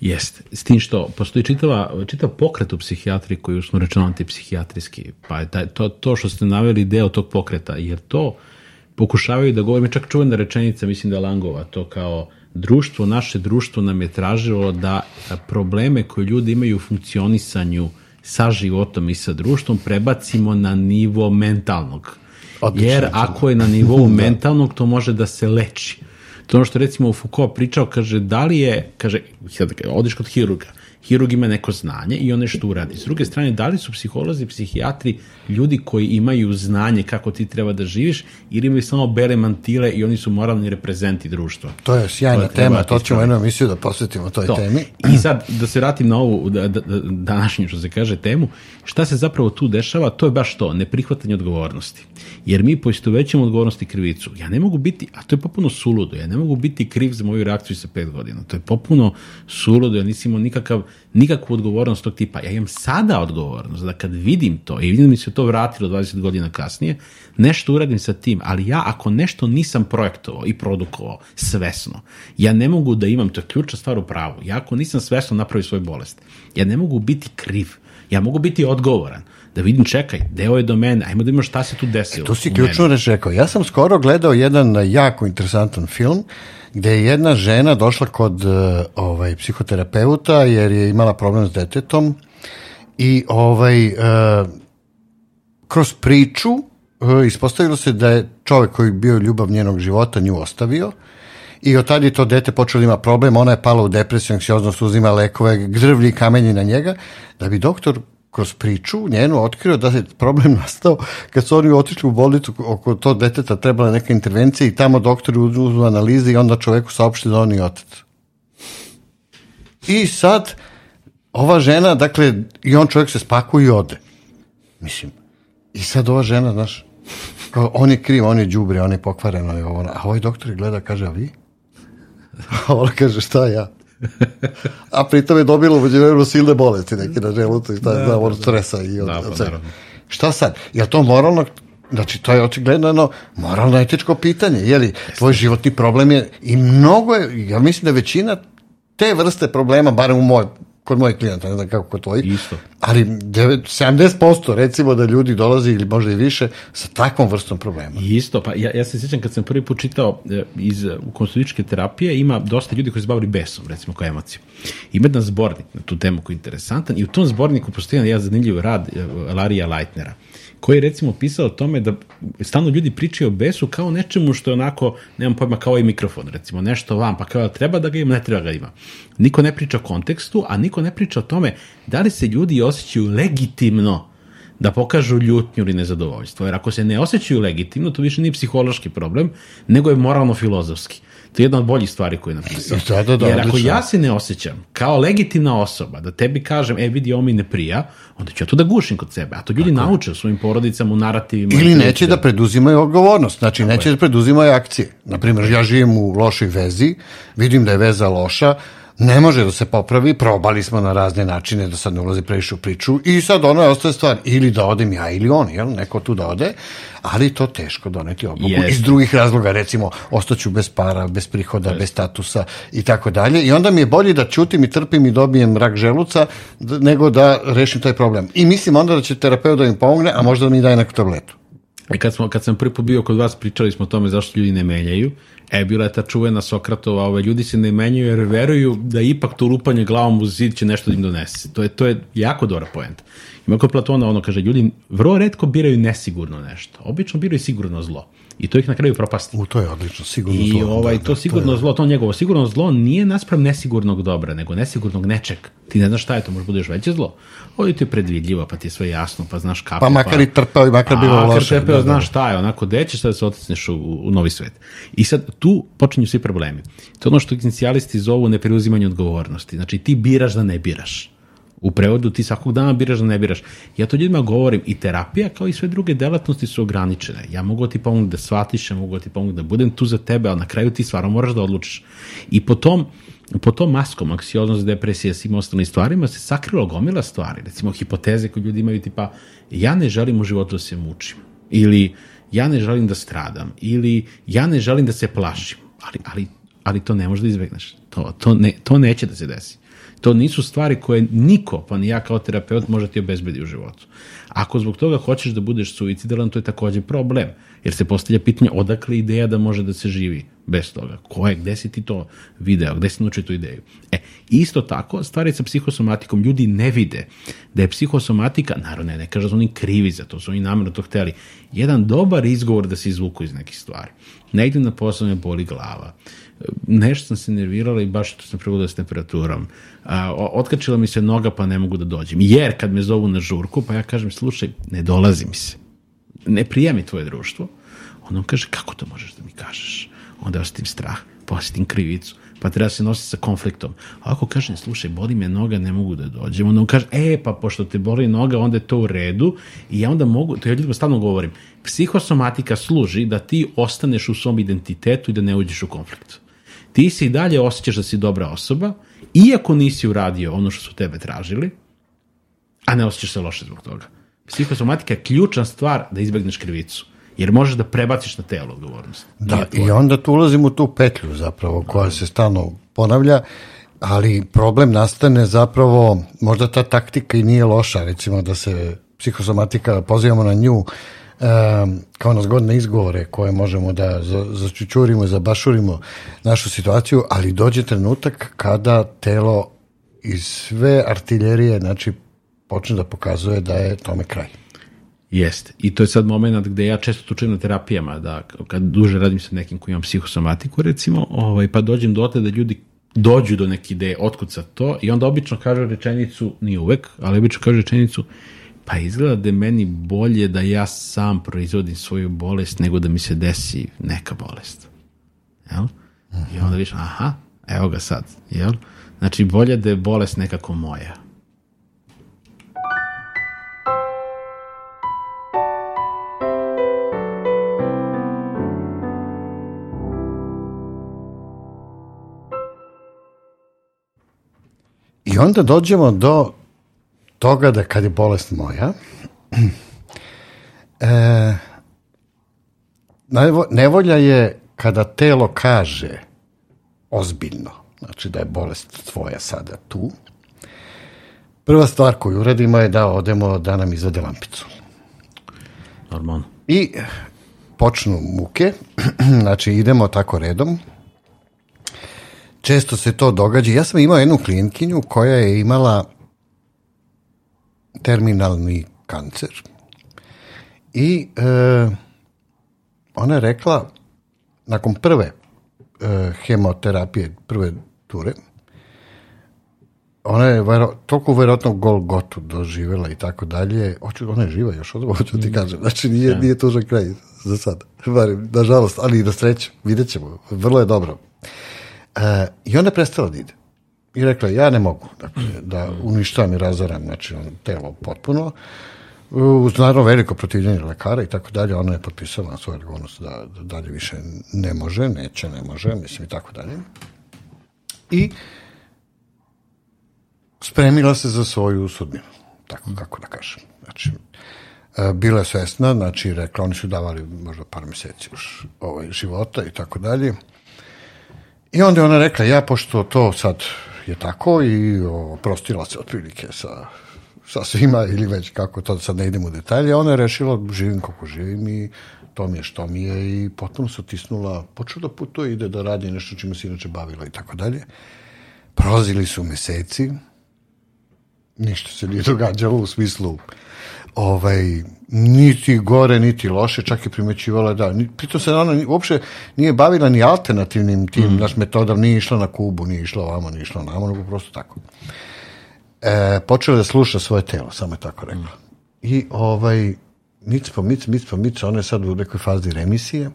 Jeste. S tim što postoji čitava, čitav pokret u psihijatriji koji je usno rečeno antipsihijatrijski. Pa je taj, to, to što ste naveli deo tog pokreta, jer to pokušavaju da govore, čak čuvena rečenica, mislim da je Langova, to kao društvo, naše društvo nam je tražilo da probleme koje ljudi imaju u funkcionisanju sa životom i sa društvom prebacimo na nivo mentalnog. Odlično, Jer ako je na nivou mentalnog, to može da se leči. To ono što recimo Foucault pričao, kaže, da li je, kaže, sad, odeš kod hirurga, hirurg ima neko znanje i on nešto uradi. S druge strane, da li su psiholozi, psihijatri ljudi koji imaju znanje kako ti treba da živiš ili imaju samo bele mantile i oni su moralni reprezenti društva? To je sjajna To tema, to ćemo jednu emisiju da posvetimo toj To. temi. I sad, da se vratim na ovu da, da, da, današnju, što se kaže, temu, šta se zapravo tu dešava, to je baš to, neprihvatanje odgovornosti. Jer mi poistovećamo odgovornost i krivicu. Ja ne mogu biti, a to je popuno suludo, ja ne mogu biti kriv za moju reakciju sa pet godina. To je popuno suludo, ja nisam imao nikakav, nikakvu odgovornost tog tipa. Ja imam sada odgovornost, da kad vidim to i vidim da mi se to vratilo 20 godina kasnije, nešto uradim sa tim, ali ja ako nešto nisam projektovao i produkovao svesno, ja ne mogu da imam, to je ključna stvar u pravu, ja ako nisam svesno napravio svoju bolest, ja ne mogu biti kriv, ja mogu biti odgovoran, da vidim, čekaj, deo je do mene, ajmo da imamo šta se tu desilo. Tu si u ključno reč rekao. Ja sam skoro gledao jedan jako interesantan film gde je jedna žena došla kod eh, ovaj psihoterapeuta jer je imala problem s detetom i ovaj eh, kroz priču eh, ispostavilo se da je čovek koji bio ljubav njenog života nju ostavio i od tada je to dete počelo da ima problem, ona je pala u depresiju, anksioznost, uzima lekove, grvlji kamenji na njega, da bi doktor kroz priču njenu otkrio da je problem nastao kad su oni otišli u bolnicu oko to deteta trebala neka intervencija i tamo doktori uzmu analize i onda čoveku saopšti da on je otac. I sad ova žena, dakle, i on čovjek se spakuje i ode. Mislim, i sad ova žena, znaš, kao, on je kriv, on je đubre, on je pokvareno i ovo. A ovaj doktor je gleda, kaže, a vi? A ona kaže, šta ja? A pritom je dobila u međuvremenu silne bolesti neke na želucu i šta da, znam, od stresa i od, Da, pa od svega. Šta sad? Je to moralno, znači to je očigledno jedno moralno etičko pitanje, je li tvoj životni problem je i mnogo je, ja mislim da većina te vrste problema, barem u moj, kod mojih klijenata, ne znam kako kod tvojih, Isto. ali devet- 70% recimo da ljudi dolazi ili možda i više sa takvom vrstom problema. Isto, pa ja, ja se sjećam kad sam prvi put čitao e, iz e, konstitutičke terapije, ima dosta ljudi koji se bavili besom, recimo kao emocijom. Ima jedan zbornik na tu temu koji je interesantan i u tom zborniku postoji jedan zanimljiv rad e, Larija Leitnera, koji je recimo pisao o tome da stalno ljudi pričaju o besu kao nečemu što je onako, nemam pojma, kao i mikrofon, recimo, nešto vam, pa kao treba da ga ima, ne treba ga ima. Niko ne priča o kontekstu, a niko ne priča o tome da li se ljudi osjećaju legitimno da pokažu ljutnju ili nezadovoljstvo. Jer ako se ne osjećaju legitimno, to više nije psihološki problem, nego je moralno-filozofski. To je jedna od boljih stvari koje je napisao. Da, da, da, Jer ako ja se ne osjećam kao legitimna osoba, da tebi kažem, e vidi, ovo mi ne prija, onda ću ja to da gušim kod sebe. A to ljudi nauče u svojim porodicama, u narativima. Ili neće da preduzimaju odgovornost, znači neće da preduzimaju akcije. Naprimjer, ja živim u lošoj vezi, vidim da je veza loša, ne može da se popravi, probali smo na razne načine da sad ne ulazi previše u priču i sad ono je ostaje stvar, ili da odem ja ili on, jel, neko tu da ode, ali to teško doneti odluku Jeste. iz drugih razloga, recimo ostaću bez para, bez prihoda, bez statusa i tako dalje i onda mi je bolje da ćutim i trpim i dobijem rak želuca nego da rešim taj problem. I mislim onda da će terapeut da mi pomogne, a možda da mi daje neku tabletu. I kad, smo, kad sam prvi put bio kod vas, pričali smo o tome zašto ljudi ne menjaju. E, bila je ta čuvena Sokratova, ove, ljudi se ne menjaju jer veruju da ipak to lupanje glavom u zid će nešto da im donese. To je, to je jako dobra poenta. Ima kod Platona ono kaže, ljudi vrlo redko biraju nesigurno nešto. Obično biraju sigurno zlo. I to ih na kraju propasti. U, to je odlično, sigurno I zlo, ovaj, da, to da, sigurno je- zlo, to njegovo sigurno zlo nije naspram nesigurnog dobra, nego nesigurnog nečeg. Ti ne znaš šta je to, može bude još veće zlo. Ovo ti je predvidljivo, pa ti je sve jasno, pa znaš kako. Pa makar i trpeo i makar bilo A, loše. Makar trpeo, da, znaš šta je, onako, gde ćeš da se otisneš u, u novi svet. I sad tu počinju svi problemi. To je ono što egzistencijalisti zovu nepreuzimanje odgovornosti. Znači ti biraš da ne biraš. U prevodu ti svakog dana biraš da ne biraš. Ja to ljudima govorim i terapija kao i sve druge delatnosti su ograničene. Ja mogu da ti pomogu da shvatiš, ja mogu da ti pomogu da budem tu za tebe, ali na kraju ti stvarno moraš da odlučiš. I po tom, po tom maskom, anksioznost, depresija, svim ostalim stvarima se sakrilo gomila stvari. Recimo hipoteze koje ljudi imaju tipa ja ne želim u životu da se mučim. Ili ja ne želim da stradam. Ili ja ne želim da se plašim. Ali, ali, ali to ne možeš da izbegneš. To, to, ne, to neće da se desi. To nisu stvari koje niko, pa ni ja kao terapeut, može ti obezbedi u životu. Ako zbog toga hoćeš da budeš suicidalan, to je takođe problem. Jer se postavlja pitanje odakle ideja da može da se živi bez toga. Ko je, gde si ti to video, gde si naučio tu ideju? E, isto tako, stvari sa psihosomatikom, ljudi ne vide da je psihosomatika, naravno ne, ne kaže da su oni krivi za to, su oni namjerno to hteli, jedan dobar izgovor da se izvuku iz nekih stvari. Ne idem na posao, me boli glava. Nešto sam se nervirala i baš to sam prebudila s temperaturom. A, otkačila mi se noga pa ne mogu da dođem. Jer kad me zovu na žurku, pa ja kažem, slušaj, ne dolazi mi se. Ne prijemi tvoje društvo. Onda on kaže, kako to možeš da mi kažeš? Onda osetim strah, pa osetim krivicu, pa treba se nositi sa konfliktom. A ako kažem, slušaj, boli me noga, ne mogu da dođem, onda on kaže, e, pa pošto te boli noga, onda je to u redu i ja onda mogu, to ja ljudima stalno govorim, psihosomatika služi da ti ostaneš u svom identitetu i da ne uđeš u konflikt. Ti se i dalje osjećaš da si dobra osoba, iako nisi uradio ono što su tebe tražili, a ne osjećaš se loše zbog toga. Psihosomatika je ključna stvar da izbegneš krivicu jer možeš da prebaciš na telo odgovornost. Da, i onda tu ulazimo u tu petlju zapravo koja se stalno ponavlja, ali problem nastane zapravo, možda ta taktika i nije loša, recimo da se psihosomatika, pozivamo na nju, kao na zgodne izgovore koje možemo da začučurimo, zabašurimo našu situaciju, ali dođe trenutak kada telo iz sve artiljerije, znači, počne da pokazuje da je tome kraj. Jeste. I to je sad moment gde ja često to čujem na terapijama, da kad duže radim sa nekim koji imam psihosomatiku, recimo, ovaj, pa dođem dotle da ljudi dođu do neke ideje, otkud sad to, i onda obično kažu rečenicu, nije uvek, ali obično kažu rečenicu, pa izgleda da meni bolje da ja sam proizvodim svoju bolest nego da mi se desi neka bolest. Jel? I onda viš, aha, evo ga sad, jel? Znači, bolje da je bolest nekako moja. I onda dođemo do toga da kad je bolest moja, e, nevolja je kada telo kaže ozbiljno, znači da je bolest tvoja sada tu, prva stvar koju uradimo je da odemo da nam izvede lampicu. Normalno. I počnu muke, znači idemo tako redom, često se to događa. Ja sam imao jednu klijentkinju koja je imala terminalni kancer i e, ona je rekla nakon prve e, hemoterapije, prve ture, ona je vero, toliko verovatno Golgotu doživjela i tako dalje. Oču, ona je živa još, od hoću ti mm. kažem. Znači, nije, nije tužan kraj za sad. Barim, nažalost, ali i na sreću. Vidjet ćemo. Vrlo je dobro. E, I onda je prestala da ide. I rekla, ja ne mogu dakle, da uništavam i razaram znači, telo potpuno. Uz naravno veliko protivljenje lekara i tako dalje, ona je potpisala na svoju odgovornost da, da dalje više ne može, neće, ne može, mislim i tako dalje. I spremila se za svoju sudbinu, tako kako da kažem. Znači, e, bila je svesna, znači rekla, oni su davali možda par meseci još ovaj, života i tako dalje. I onda je ona rekla, ja pošto to sad je tako i prostila se otprilike sa, sa svima ili već kako to sad ne idemo u detalje, ona je rešila živim kako živim i to mi je što mi je i potom se otisnula, počeo da putuje, ide da radi nešto čime se inače bavila i tako dalje. Prolazili su meseci, ništa se nije događalo u smislu ovaj, niti gore, niti loše, čak je primećivala da, pritom se ona uopšte nije bavila ni alternativnim tim, mm. naš metodom, nije išla na Kubu, nije išla ovamo, nije išla namo, nego prosto tako. E, počela da sluša svoje telo, samo je tako rekla. Mm. I ovaj, mic po mic, mic po mic, ona je sad u nekoj fazi remisije,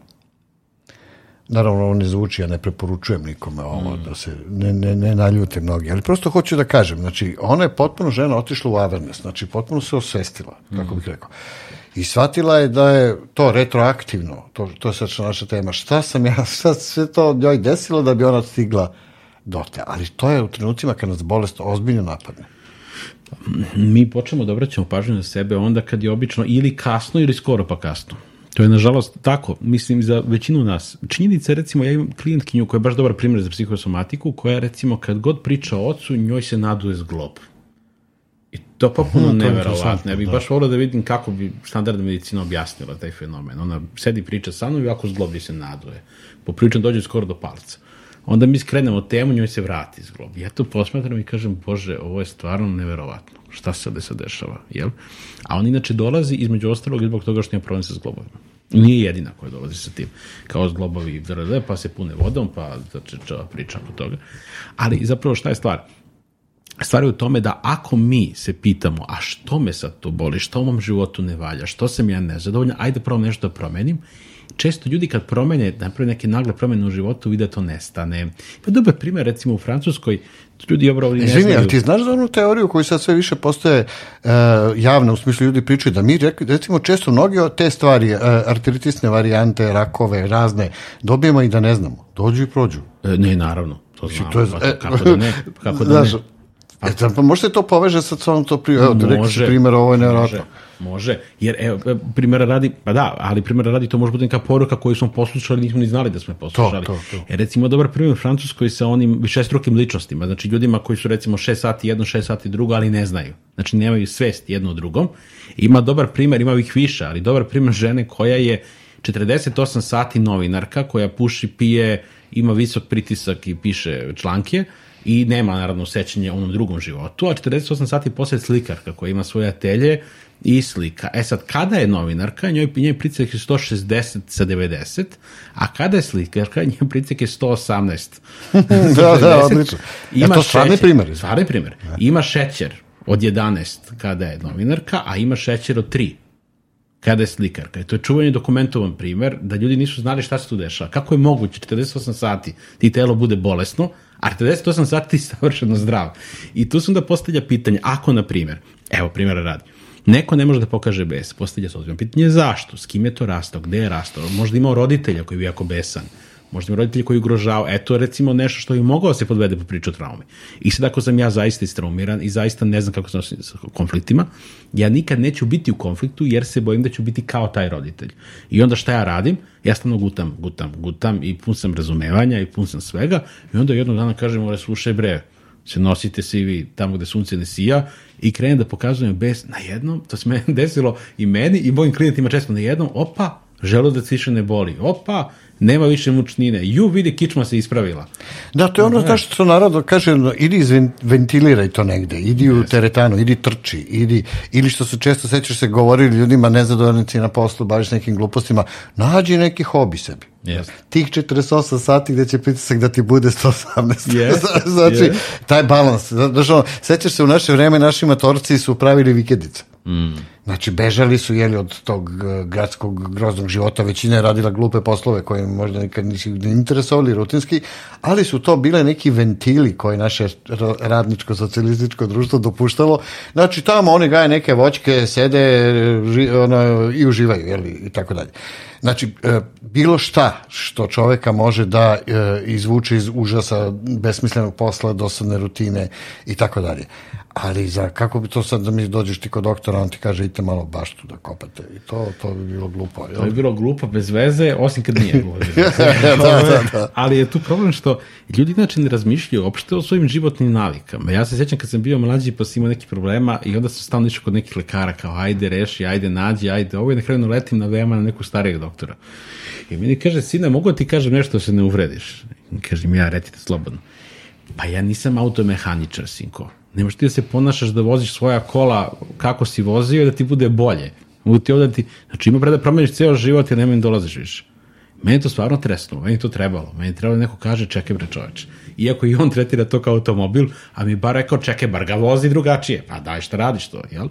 Naravno, ovo ne zvuči, ja ne preporučujem nikome ovo, mm. da se ne, ne, ne naljute mnogi, ali prosto hoću da kažem, znači, ona je potpuno žena otišla u awareness, znači, potpuno se osvestila, kako bih rekao. I shvatila je da je to retroaktivno, to, to je sad naša tema, šta sam ja, šta sve to njoj desilo da bi ona stigla do te, ali to je u trenucima kad nas bolest ozbiljno napadne. Mi počnemo da obraćamo pažnju na sebe onda kad je obično ili kasno ili skoro pa kasno. To je nažalost tako, mislim za većinu nas. Činjenica je recimo, ja imam klijentkinju koja je baš dobar primjer za psihosomatiku, koja recimo kad god priča o ocu, njoj se naduje zglob. I To popuno je neverovatno. Ja bih da. baš volio da vidim kako bi standardna medicina objasnila taj fenomen. Ona sedi priča sa mnom i ovako zglobi se naduje. Po pričam dođe skoro do palca. Onda mi skrenemo temu, njoj se vrati zglob. Ja to posmatram i kažem, bože, ovo je stvarno neverovatno. Šta se ovde sad dešava, jel? A on inače dolazi između ostalog zbog toga što ima problem sa zglobovima. Nije jedina koja dolazi sa tim. Kao zglobovi drle, pa se pune vodom, pa znači, priča oko toga. Ali zapravo šta je stvar? Stvar je u tome da ako mi se pitamo, a što me sad to boli, što u mom životu ne valja, što sam ja nezadovoljna, ajde prvo nešto da promenim, često ljudi kad promene, naprave neke nagle promene u životu, vide da to nestane. Pa dobar primjer, recimo u Francuskoj, ljudi obravo ne Izvini, znaju. ti znaš za onu teoriju koju sad sve više postaje uh, javna, u smislu ljudi pričaju da mi, recimo, često mnogi od te stvari, uh, artritisne varijante, rakove, razne, dobijemo i da ne znamo. Dođu i prođu. E, Ne, naravno, to znamo. To je, pa to- kako da ne? Kako da znaš, ne? E, da, pa možda to poveže sa celom to pri... Evo, Može, primjer, ovo je nevjerojatno. Može, jer evo, primjera radi, pa da, ali primjera radi to može biti neka poruka koju smo poslušali, nismo ni znali da smo je poslušali. To, to, to. E, recimo, dobar primjer u Francuskoj sa onim višestrukim ličnostima, znači ljudima koji su recimo 6 sati jedno, 6 sati drugo, ali ne znaju. Znači nemaju svest jedno o drugom. Ima dobar primjer, ima ih više, ali dobar primjer žene koja je 48 sati novinarka, koja puši, pije, ima visok pritisak i piše članke, i nema naravno sećanje onom drugom životu, a 48 sati posle slikarka koja ima svoje atelje i slika. E sad, kada je novinarka, njoj, njoj pritisak je 160 sa 90, a kada je slikarka, njoj pritisak je 118 Da, da, 60. odlično. E, Ima to stvarni primjeri? Stvarni primjer. Ima šećer od 11 kada je novinarka, a ima šećer od 3 kada je slikarka. I to je čuvanje dokumentovan primer da ljudi nisu znali šta se tu dešava. Kako je moguće 48 sati ti telo bude bolesno, a 48 sati ti savršeno zdrav. I tu se onda postavlja pitanje, ako, na primjer, evo primjera radi, neko ne može da pokaže bes, postavlja se ozbiljno pitanje zašto, s kim je to rastao, gde je rastao, možda imao roditelja koji je bio jako besan, možda ima roditelji koji ugrožavaju, eto recimo nešto što bi mogao da se podvede po priču o traumi. I sad ako sam ja zaista istraumiran i zaista ne znam kako se nosim sa konfliktima, ja nikad neću biti u konfliktu jer se bojim da ću biti kao taj roditelj. I onda šta ja radim? Ja stano gutam, gutam, gutam i pun sam razumevanja i pun sam svega i onda jednog dana kažem, ore, slušaj bre, se nosite se i vi tamo gde sunce ne sija i krenem da pokazujem bes na jednom, to se meni desilo i meni i mojim klijentima često na jednom, opa, želudac više ne boli, opa, nema više mučnine, ju vidi kičma se ispravila. Da, to je ono, znaš što narod kaže, no, idi izventiliraj to negde, idi u teretanu, idi trči, idi, ili što su često, sećaš se, govorili ljudima nezadovoljnici na poslu, baviš nekim glupostima, nađi neki hobi sebi. Jeste. Tih 48 sati gde će pritisak da ti bude 118. Jeste, znači, jeste. taj balans. Ono, sećaš se, u naše vreme naši matorci su pravili vikendice. Mm. Znači, bežali su, jeli, od tog eh, gradskog groznog života, većina je radila glupe poslove koje možda nikad nisi interesovali rutinski, ali su to bile neki ventili koje naše ro- radničko-socijalističko društvo dopuštalo. Znači, tamo oni gaje neke voćke, sede ži, ono, i uživaju, jeli, i tako dalje. Znači, e, bilo šta što čoveka može da e, izvuče iz užasa besmislenog posla, dosadne rutine i tako dalje. Ali za, kako bi to sad da mi dođeš ti kod doktora, on ti kaže idite malo baštu da kopate. I to, to bi bilo glupo. To je Jel? bilo glupo, bez veze, osim kad nije bilo da, da, da. Ali je tu problem što ljudi inače ne razmišljaju uopšte o svojim životnim navikama. Ja se sjećam kad sam bio mlađi pa sam imao neki problema i onda sam stalno išao kod nekih lekara kao ajde reši, ajde nađi, ajde ovo i na kraju naletim na veoma na nekog starijeg doktora. I meni kaže, sine, mogu ti kažem nešto da se ne uvrediš? I kažem ja, recite slobodno. Pa ja nisam automehaničar, sinko. Ne možeš ti da se ponašaš da voziš svoja kola kako si vozio i da ti bude bolje. Mogu ti ovdje da ti... Znači ima pre da promeniš ceo život i nema im dolaziš više. Meni to stvarno tresnulo, meni to trebalo. Meni trebalo da neko kaže, čekaj bre čoveče. Iako i on tretira to kao automobil, a mi je bar rekao, čekaj, bar ga vozi drugačije. Pa daj, šta radiš to, jel?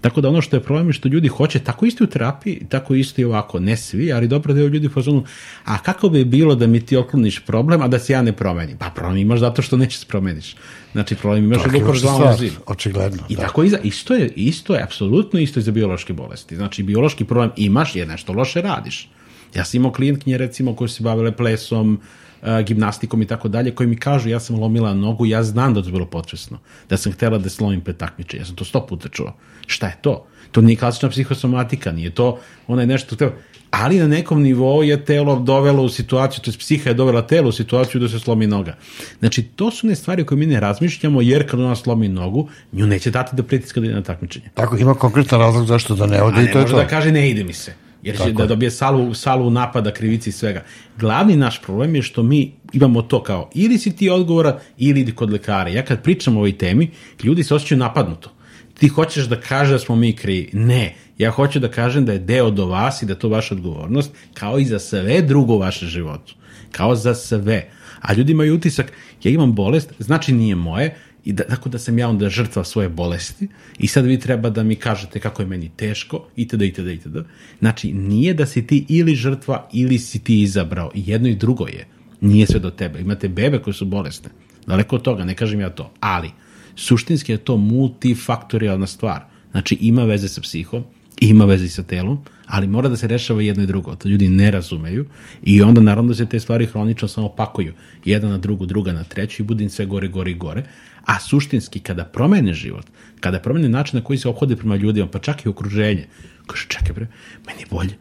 Tako da ono što je problem je što ljudi hoće, tako isto u terapiji, tako isto i ovako, ne svi, ali dobro deo ljudi u fazonu, a kako bi bilo da mi ti okloniš problem, a da se ja ne promenim? Pa problem imaš zato što neće se promeniš. Znači, problem imaš da ukoš glavom stvar, u zid. Očigledno. I da. tako iza, isto je, isto je, apsolutno isto je za biološke bolesti. Znači, biološki problem imaš jer nešto loše radiš. Ja sam imao klijentkinje, recimo, koje su se bavile plesom, a, gimnastikom i tako dalje, koji mi kažu ja sam lomila nogu, ja znam da je to bilo potresno, da sam htela da slomim pred takmiče, ja sam to sto puta čuo. Šta je to? To nije klasična psihosomatika, nije to, ona je nešto, to, ali na nekom nivou je telo dovelo u situaciju, to je psiha je dovela telo u situaciju da se slomi noga. Znači, to su ne stvari koje mi ne razmišljamo, jer kad ona slomi nogu, nju neće dati da pritiska da ide na takmičenje. Tako, ima konkretan razlog zašto da ne ode i to je to. da kaže ne ide mi se jer će da dobije salu, salu napada, krivici i svega. Glavni naš problem je što mi imamo to kao ili si ti odgovora ili idi kod lekara. Ja kad pričam o ovoj temi, ljudi se osjećaju napadnuto. Ti hoćeš da kaže da smo mi krivi. Ne, ja hoću da kažem da je deo do vas i da to vaša odgovornost, kao i za sve drugo u vašem životu. Kao za sve. A ljudi imaju utisak, ja imam bolest, znači nije moje, i da, tako da sam ja onda žrtva svoje bolesti i sad vi treba da mi kažete kako je meni teško itd. itd. itd. Znači, nije da si ti ili žrtva ili si ti izabrao. I jedno i drugo je. Nije sve do tebe. Imate bebe koje su bolesne. Daleko od toga, ne kažem ja to. Ali, suštinski je to multifaktorijalna stvar. Znači, ima veze sa psihom, ima veze sa telom, ali mora da se rešava jedno i drugo. To ljudi ne razumeju i onda naravno da se te stvari hronično samo pakuju. Jedna na drugu, druga na treću i bude im sve gore, gore i gore. A suštinski, kada promene život, kada promene način na koji se obhode prema ljudima, pa čak i okruženje, kaže, čekaj bre, meni je bolje.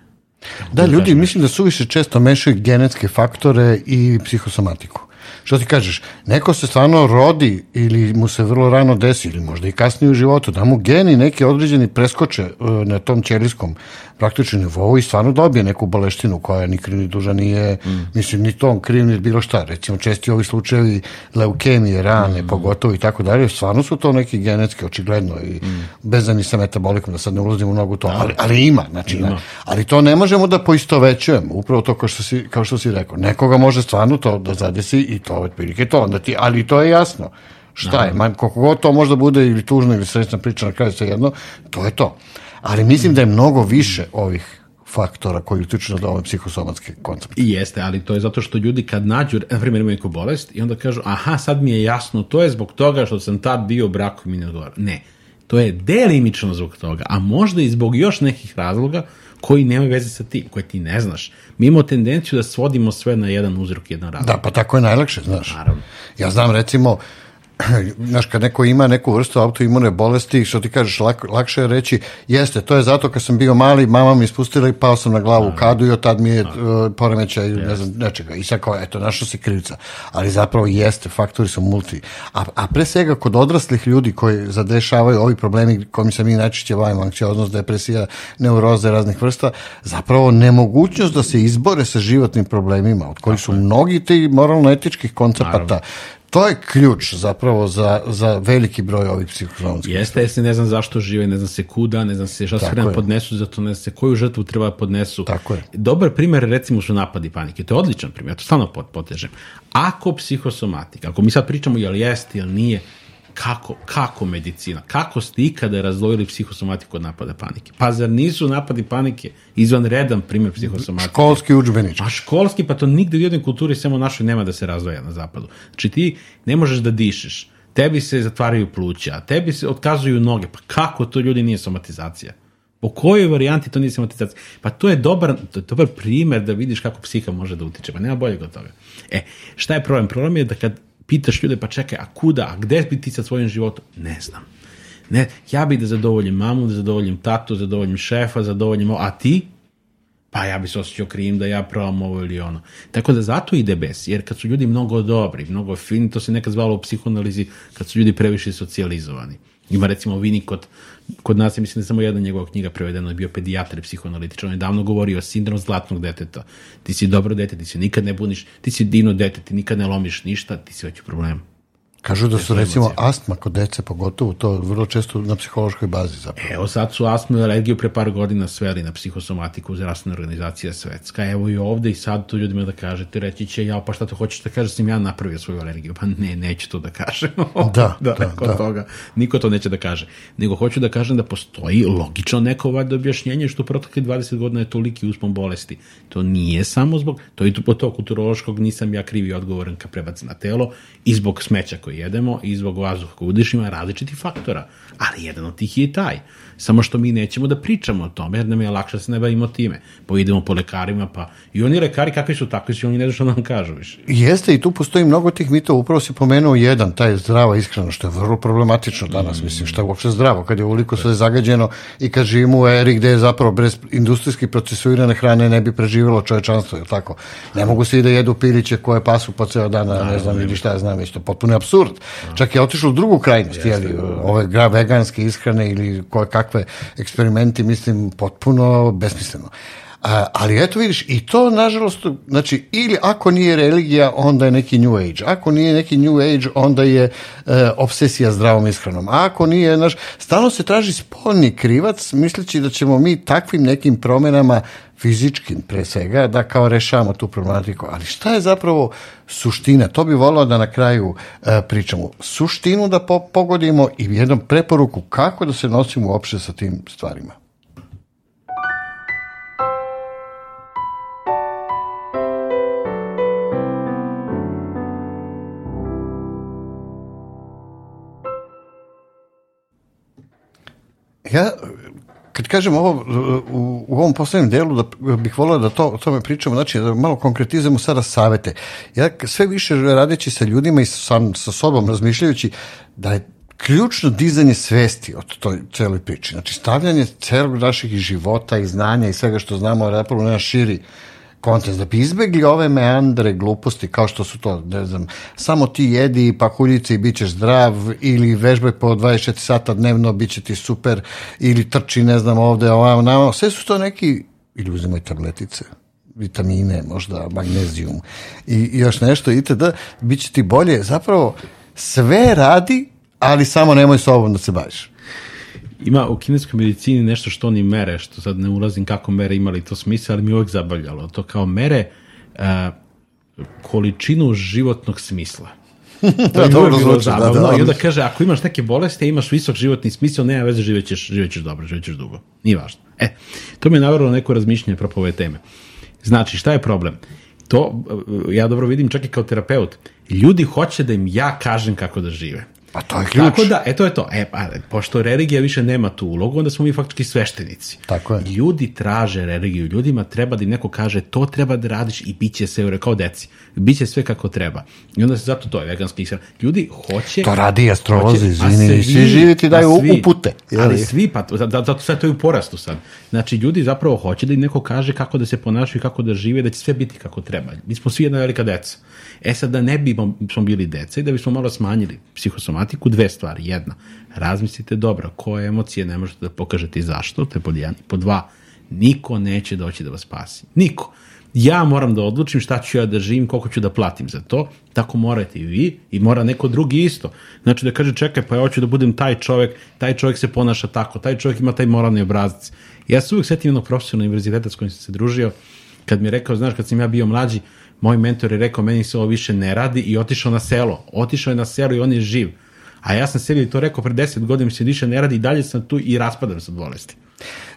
Da, ljudi mislim da suviše često mešaju genetske faktore i psihosomatiku. Što ti kažeš, neko se stvarno rodi ili mu se vrlo rano desi ili možda i kasnije u životu, da mu geni neki određeni preskoče e, na tom ćelijskom praktično nivou i stvarno dobije neku boleštinu koja ni kriv ni duža nije, mm. mislim, ni to on kriv ni bilo šta. Recimo, česti ovi slučajevi leukemije, rane, mm. pogotovo i tako dalje, stvarno su to neki genetski, očigledno i mm. bezani sa metabolikom, da sad ne ulazimo u mnogo to, da. ali, ali ima, znači, ima. Ne, ali to ne možemo da poistovećujemo, upravo to kao što si, kao što si rekao. Nekoga može stvarno to da zadesi i to otprilike to, onda ti, ali to je jasno. Šta je, man, koliko god to možda bude ili tužna ili srećna priča na kraju sve jedno, to je to. Ali mislim da je mnogo više ovih faktora koji utiču na ovaj psihosomatski koncept. I jeste, ali to je zato što ljudi kad nađu, na primjer imaju neku bolest i onda kažu, aha, sad mi je jasno, to je zbog toga što sam tad bio u braku i mi ne odgovara. Ne, to je delimično zbog toga, a možda i zbog još nekih razloga koji nema veze sa tim, koje ti ne znaš. Mi imamo tendenciju da svodimo sve na jedan uzrok, jedan razlog. Da, pa tako je najlakše, znaš. Naravno. Ja znam recimo, znaš, kad neko ima neku vrstu autoimune bolesti, što ti kažeš, lak, lakše je reći, jeste, to je zato kad sam bio mali, mama mi ispustila i pao sam na glavu u kadu i od tad mi je uh, poremećaj, ne znam, nečega. I sad kao, eto, našao se krivca. Ali zapravo jeste, faktori su multi. A, a pre svega kod odraslih ljudi koji zadešavaju ovi problemi kojim se mi najčešće bavimo, anksioznost, depresija, neuroze raznih vrsta, zapravo nemogućnost da se izbore sa životnim problemima, od kojih su mnogi ti moralno-etičkih koncepata, To je ključ zapravo za, za veliki broj ovih psihozomatskih. Jeste, jeste, ne znam zašto žive, ne znam se kuda, ne znam se šta se podnesu, zato ne znam se koju žrtvu treba da podnesu. Tako je. Dobar primer recimo su napadi panike, to je odličan primer, ja to stalno potežem. Ako psihosomatika, ako mi sad pričamo jel jeste, jel nije, kako, kako medicina, kako ste ikada razdvojili psihosomatiku od napada panike? Pa zar nisu napadi panike izvanredan primjer psihosomatike? Školski učbenički. A školski, pa to nigde u jednoj kulturi samo našoj nema da se razdvaja na zapadu. Znači ti ne možeš da dišeš, tebi se zatvaraju pluća, tebi se otkazuju noge, pa kako to ljudi nije somatizacija? Po kojoj varijanti to nije somatizacija? Pa to je dobar, to je dobar primer da vidiš kako psiha može da utiče, pa nema boljeg od toga. E, šta je problem? Problem je da kad pitaš ljude, pa čekaj, a kuda, a gde bi ti sa svojim životom? Ne znam. Ne, ja bih da zadovoljim mamu, da zadovoljim tatu, da zadovoljim šefa, zadovoljim ovo, a ti? Pa ja bi se osjećao krim da ja probam ovo ili ono. Tako da zato ide bes, jer kad su ljudi mnogo dobri, mnogo fini, to se nekad zvalo u psihoanalizi, kad su ljudi previše socijalizovani. Ima recimo Vinikot, kod nas je mislim da samo jedna njegova knjiga prevedena je bio pedijatar i psihoanalitičar. On je davno govorio o sindrom zlatnog deteta. Ti si dobro dete, ti se nikad ne buniš, ti si dino dete, ti nikad ne lomiš ništa, ti si već u problemu. Kažu da su recimo astma kod dece pogotovo, to vrlo često na psihološkoj bazi zapravo. Evo sad su astmu i alergiju pre par godina sveli na psihosomatiku zdravstvena organizacija svetska. Evo i ovde i sad tu ljudima da kažete, reći će ja pa šta to hoćeš da kažeš sam ja napravio svoju alergiju. Pa ne, neću to da kažem. da, da, da, da. toga. Niko to neće da kaže. Nego hoću da kažem da postoji logično neko valjda objašnjenje što u protekli 20 godina je toliki uspon bolesti. To nije samo zbog, to je to to kulturološkog, nisam ja krivi odgovoran ka prebacim na telo i zbog smeća koji jedemo i zbog vazduha koji udišimo različitih faktora, ali jedan od tih je i taj. Samo što mi nećemo da pričamo o tome, jer nam je lakše da se ne bavimo time. Pa idemo po lekarima, pa i oni lekari kakvi su takvi su, oni ne znam što nam kažu više. Jeste i tu postoji mnogo tih mitova, upravo si pomenuo jedan, taj zdrava ishrana, što je vrlo problematično danas, mm. mislim, što je uopšte zdravo, kad je uliko sve zagađeno i kad živimo u eri gde je zapravo bez industrijski procesuirane hrane ne bi preživjelo čovečanstvo, je tako? Ne mogu svi da jedu piliće koje pasu po ceo dan, da, ne znam, ili šta ja znam, isto potpuno je absurd. Čak je otišlo u drugu krajnost, jeli, ove veganske ishrane ili koje kakve eksperimenti, mislim, potpuno besmisleno. A, ali eto vidiš, i to nažalost, znači, ili ako nije religija, onda je neki New Age. Ako nije neki New Age, onda je e, obsesija zdravom ishranom. A ako nije, znaš, stalno se traži spolni krivac, misleći da ćemo mi takvim nekim promenama fizičkim pre svega, da kao rešavamo tu problematiku. Ali šta je zapravo suština? To bi volao da na kraju e, pričamo. Suštinu da po pogodimo i jednom preporuku kako da se nosimo uopšte sa tim stvarima. Ja, kad kažem ovo, u, u ovom poslednjem delu, da bih volio da to, o tome pričamo, znači da malo konkretizujemo sada savete. Ja sve više radeći sa ljudima i sam sa sobom razmišljajući da je ključno dizanje svesti od toj celoj priči. Znači stavljanje celog naših života i znanja i svega što znamo, zapravo na širi kontekst, da bi izbegli ove meandre gluposti kao što su to, ne znam, samo ti jedi pakuljice i bit ćeš zdrav ili vežbaj po 24 sata dnevno, bit će ti super ili trči, ne znam, ovde, ovamo, namo, sve su to neki, ili uzimaj tabletice, vitamine, možda magnezijum i, i još nešto itd. bit će ti bolje. Zapravo, sve radi, ali samo nemoj sobom da se baviš ima u kineskoj medicini nešto što oni mere, što sad ne ulazim kako mere imali to smisla, ali mi uvek zabavljalo. To kao mere uh, količinu životnog smisla. To je dobro bilo zvuči, zabavno. Da, da, I onda kaže, ako imaš neke bolesti, imaš visok životni smisao, nema veze, živećeš, živećeš dobro, živećeš dugo. Nije važno. E, to me je navrlo neko razmišljanje propo ove teme. Znači, šta je problem? To, ja dobro vidim čak i kao terapeut. Ljudi hoće da im ja kažem kako da žive. Pa to je ključ. Tako da, e to je to. E, pa, pošto religija više nema tu ulogu, onda smo mi faktički sveštenici. Tako je. Ljudi traže religiju. Ljudima treba da im neko kaže to treba da radiš i bit će sve, kao deci. Biće sve kako treba. I onda se zato to je veganski ishrana. Ljudi hoće... To radi astrolozi, izvini. Svi, svi živi ti daju svi, upute. Ali svi, pa zato sve to je u porastu sad. Znači, ljudi zapravo hoće da im neko kaže kako da se ponašaju, kako da žive, da će sve biti kako treba. Mi smo svi jedna velika deca. E sad da ne bi smo bili deca i da bismo malo smanjili psihosomatiku, dve stvari. Jedna, razmislite dobro koje emocije ne možete da pokažete i zašto, to je pod jedan. Pod dva, niko neće doći da vas spasi. Niko. Ja moram da odlučim šta ću ja da živim, koliko ću da platim za to, tako morate i vi i mora neko drugi isto. Znači da kaže čekaj pa ja hoću da budem taj čovek, taj čovek se ponaša tako, taj čovek ima taj moralni obrazac. Ja se uvijek setim jednog profesora univerziteta s kojim sam se družio, kad mi je rekao, znaš, kad sam ja bio mlađi, moj mentor je rekao meni se ovo više ne radi i otišao na selo. Otišao je na selo i on je živ. A ja sam sebi to rekao pre 10 godina se više ne radi i dalje sam tu i raspadam se od bolesti.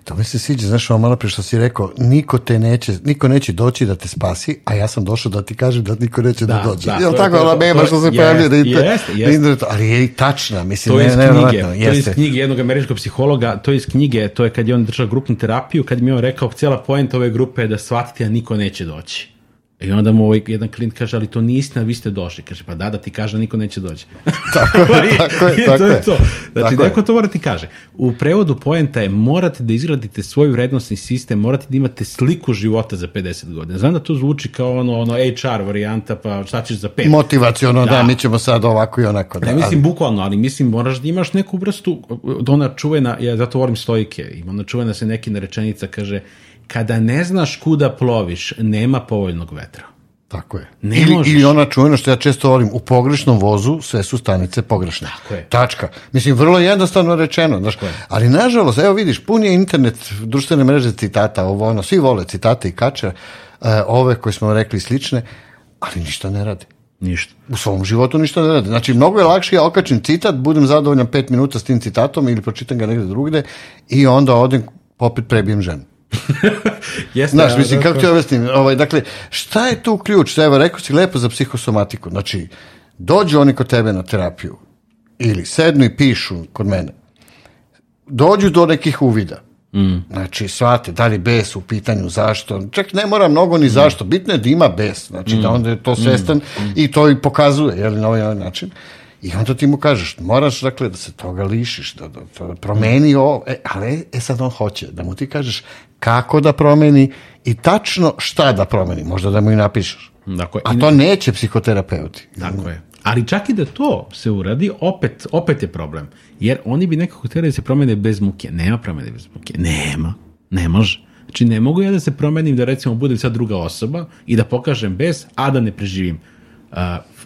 To mi se sviđa, znaš, ovo malo pre što si rekao, niko te neće, niko neće doći da te spasi, a ja sam došao da ti kažem da niko neće da, da dođe. Da, Jel tako, ona mema što se pojavlja da, jeste, jeste. Da ali je i tačna, mislim, to ne, iz knjige, to je iz knjige jednog američkog psihologa, to je iz knjige, to je kad je on držao grupnu terapiju, kad mi je on rekao, cijela poenta ove grupe je da shvatite, a niko neće doći. I onda mu ovaj jedan klient kaže, ali to nije istina, vi ste došli. Kaže, pa da, da ti kaže, niko neće doći. Tako je, tako je. tako to je to. Znači, neko to mora ti kaže. U prevodu poenta je, morate da izgradite svoj vrednostni sistem, morate da imate sliku života za 50 godina. Znam da to zvuči kao ono, ono HR varijanta, pa šta ćeš za 5. Motivaciono, da. da, mi ćemo sad ovako i onako. Da, ne mislim ali... bukvalno, ali mislim, moraš da imaš neku vrstu, ona čuvena, ja zato volim stojke, ima ona čuvena se neki narečenica, kaže, kada ne znaš kuda ploviš, nema povoljnog vetra. Tako je. Ne ili, možeš. ili ona čujena što ja često volim, u pogrešnom vozu sve su stanice pogrešne. Tako je. Tačka. Mislim, vrlo jednostavno rečeno. Znaš, ali nažalost, evo vidiš, pun je internet, društvene mreže citata, ovo ono, svi vole citate i kače, uh, ove koje smo rekli slične, ali ništa ne radi. Ništa. U svom životu ništa ne radi. Znači, mnogo je lakše ja okačim citat, budem zadovoljan pet minuta s tim citatom ili pročitam ga negde drugde i onda odem, popet prebijem ženu. Jeste, Znaš, mislim, kako ti objasnim? Ovaj, dakle, šta je tu ključ? Evo, rekao si lepo za psihosomatiku. Znači, dođu oni kod tebe na terapiju ili sednu i pišu kod mene, dođu do nekih uvida. Mm. Znači, shvate, da li bes u pitanju, zašto, čak ne mora mnogo ni zašto, bitno je da ima bes, znači da onda je to svestan i to i pokazuje, jel, na ovaj, ovaj način. I onda ti mu kažeš, moraš, dakle, da se toga lišiš, da, da, da promeni ovo, e, ali e sad on hoće, da mu ti kažeš kako da promeni i tačno šta da promeni, možda da mu i napišeš. Dakle, A to neće psihoterapeuti. Tako je. Ali čak i da to se uradi, opet, opet je problem. Jer oni bi nekako htjeli da se promene bez muke. Nema promene bez muke. Nema. Ne može. Znači ne mogu ja da se promenim da recimo budem sad druga osoba i da pokažem bez, a da ne preživim uh,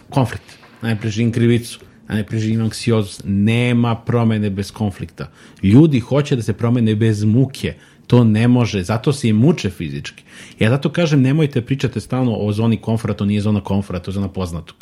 konflikt, da ne preživim krivicu, da ne preživim anksioznost. Nema promene bez konflikta. Ljudi hoće da se promene bez muke. To ne može, zato se i muče fizički. Ja zato kažem, nemojte pričate stalno o zoni komfora, to nije zona komfora, to je zona poznatog.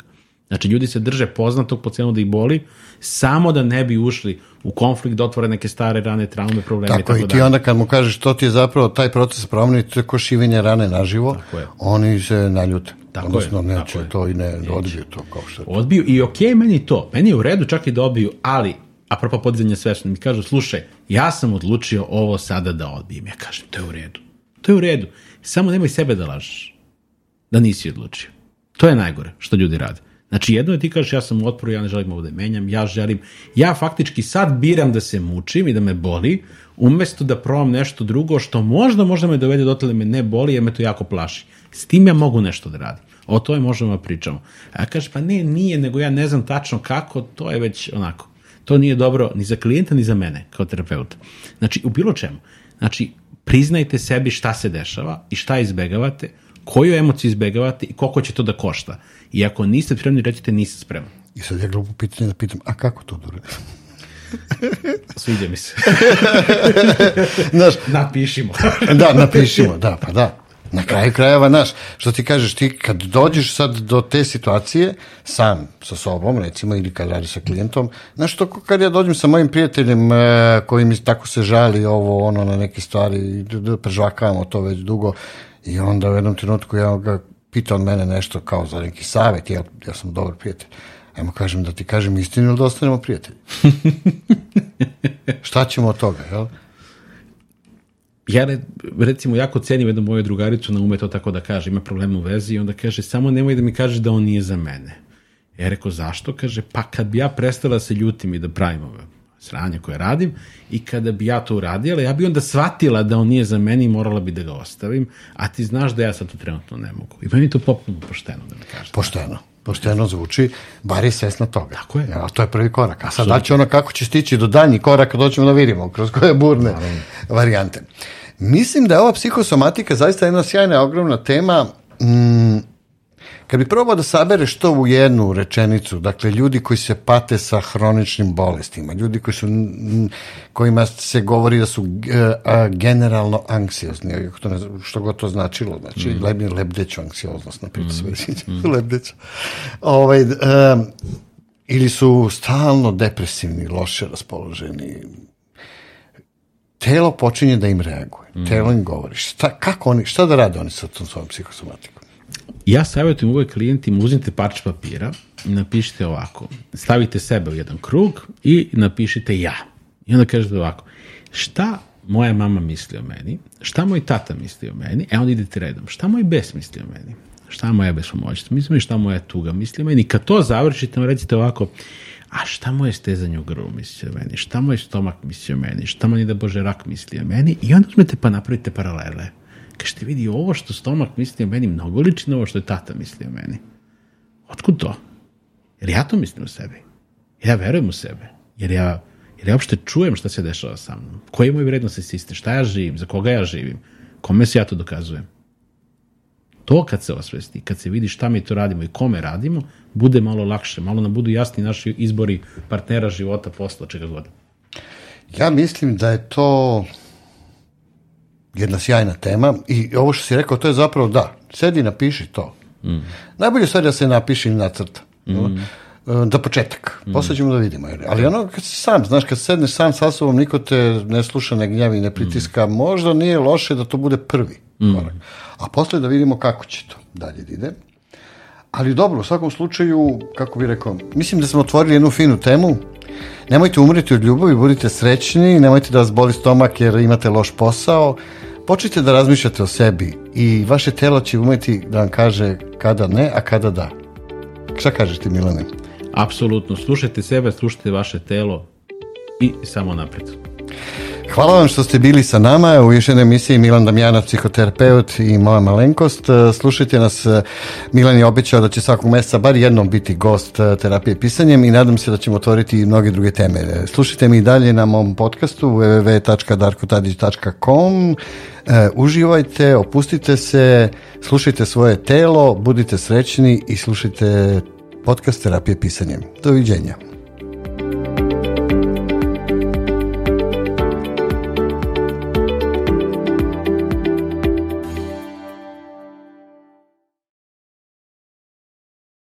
Znači, ljudi se drže poznatog po cenu da ih boli, samo da ne bi ušli u konflikt, da otvore neke stare rane, traume, probleme. Tako, i ti onda kad mu kažeš to ti je zapravo taj proces promeni, to je ko šivenje rane naživo, oni se naljute. Tako Odnosno, je, neće tako je. to i ne odbiju to kao što je to. Odbiju i okej, meni je to. Meni je u redu čak i da odbiju, ali apropo podizanja svešta, mi kažu, slušaj, ja sam odlučio ovo sada da odbijem. Ja kažem, to je u redu. To je u redu. Samo nemoj sebe da lažeš. Da nisi odlučio. To je najgore što ljudi rade. Znači, jedno je ti kažeš, ja sam u otporu, ja ne želim ovo da menjam, ja želim, ja faktički sad biram da se mučim i da me boli, umesto da probam nešto drugo što možda, možda me dovede do da me ne boli, jer me to jako plaši. S tim ja mogu nešto da radim. O tome možemo da pričamo. A ja kažeš, pa ne, nije, nego ja ne znam tačno kako, to je već onako. To nije dobro ni za klijenta, ni za mene, kao terapeuta. Znači, u bilo čemu. Znači, priznajte sebi šta se dešava i šta izbegavate, koju emociju izbegavate i koliko će to da košta. I ako niste spremni, recite nisam spreman. I sad ja glupo pitanje da pitam, a kako to da uradim? Sviđa mi se. Znaš, Napišimo. da, napišimo, da, pa da. Na kraju krajeva, znaš, što ti kažeš, ti kad dođeš sad do te situacije, sam sa sobom, recimo, ili kad radi sa klijentom, znaš, to kad ja dođem sa mojim prijateljem e, koji mi tako se žali ovo, ono, na neke stvari, prežvakavamo to već dugo, i onda u jednom trenutku ja ga pita on mene nešto kao za neki savjet, ja, ja sam dobar prijatelj. Ajmo kažem da ti kažem istinu ili da ostanemo prijatelji. Šta ćemo od toga, jel? Ja re- recimo jako cenim jednu moju drugaricu na ume to tako da kaže, ima problem u vezi i onda kaže samo nemoj da mi kažeš da on nije za mene. Ja rekao zašto? Kaže pa kad bi ja prestala da se ljutim i da pravim ove sranje koje radim i kada bi ja to uradila, ja bi onda shvatila da on nije za mene i morala bi da ga ostavim, a ti znaš da ja sad to trenutno ne mogu. I meni to popuno pošteno da mi kažeš. Pošteno. Pošteno zvuči, bar je svesna toga. Tako je. A to je prvi korak. A sad da će ono kako će stići do daljnjih koraka, to ćemo da vidimo, kroz koje burne varijante. Mislim da je ova psihosomatika zaista jedna sjajna, ogromna tema. Mm, kad bi probao da sabereš to u jednu rečenicu, dakle, ljudi koji se pate sa hroničnim bolestima, ljudi koji su, mm, kojima se govori da su e, a, generalno anksiozni, što god to značilo, znači, mm. lebni lebdeću anksioznost, na primjer, mm. lebdeća. Ovaj, em, ili su stalno depresivni, loše raspoloženi, telo počinje da im reaguje. Telo im govori. Šta, kako oni, šta da rade oni sa tom svojom psihosomatikom? Ja savjetujem uvek klijentima, uzmite parč papira i napišite ovako. Stavite sebe u jedan krug i napišite ja. I onda kažete ovako, šta moja mama misli o meni, šta moj tata misli o meni, e onda idete redom, šta moj bes misli o meni, šta moja bespomoćnost misli o meni, šta moja tuga misli o meni. Kad to završite, recite ovako, a šta moje stezanje u grlu misli o meni, šta moj stomak misli o meni, šta moj da bože rak misli o meni i onda uzmete pa napravite paralele. Kažete, vidi, ovo što stomak misli o meni mnogo liči na ovo što je tata misli o meni. Otkud to? Jer ja to mislim o sebi. Jer ja verujem u sebe. Jer ja, jer ja uopšte čujem šta se dešava sa mnom. Koji je moj vrednosti sistem? Šta ja živim? Za koga ja živim? Kome se ja to dokazujem? To kad se osvesti, kad se vidi šta mi to radimo i kome radimo, bude malo lakše, malo nam budu jasni naši izbori partnera, života, posla, čega god. Ja mislim da je to jedna sjajna tema i ovo što si rekao, to je zapravo da, sedi i napiši to. Mm. Najbolje stvar da se napiše i nacrta. Mm. Da početak, mm. posle ćemo da vidimo. Ali ono kad si sam, znaš, kad sedneš sam sa sobom, niko te ne sluša, ne gnjavi, ne pritiska, možda nije loše da to bude prvi korak. A posle da vidimo kako će to dalje da ide. Ali dobro, u svakom slučaju, kako bih rekao, mislim da smo otvorili jednu finu temu. Nemojte umreti od ljubavi, budite srećni, nemojte da vas boli stomak jer imate loš posao. Počnite da razmišljate o sebi i vaše telo će umeti da vam kaže kada ne, a kada da. Šta kažeš ti Milane? Apsolutno, slušajte sebe, slušajte vaše telo i samo napred. Hvala vam što ste bili sa nama u još jednoj emisiji Milan Damjanac, psihoterapeut i moja malenkost. Slušajte nas, Milan je obećao da će svakog meseca bar jednom biti gost eh, terapije pisanjem i nadam se da ćemo otvoriti i mnoge druge teme. Slušajte mi i dalje na mom podcastu www.darkotadić.com Uživajte, opustite se, slušajte svoje telo, budite srećni i slušajte podcast terapije pisanjem. Doviđenja.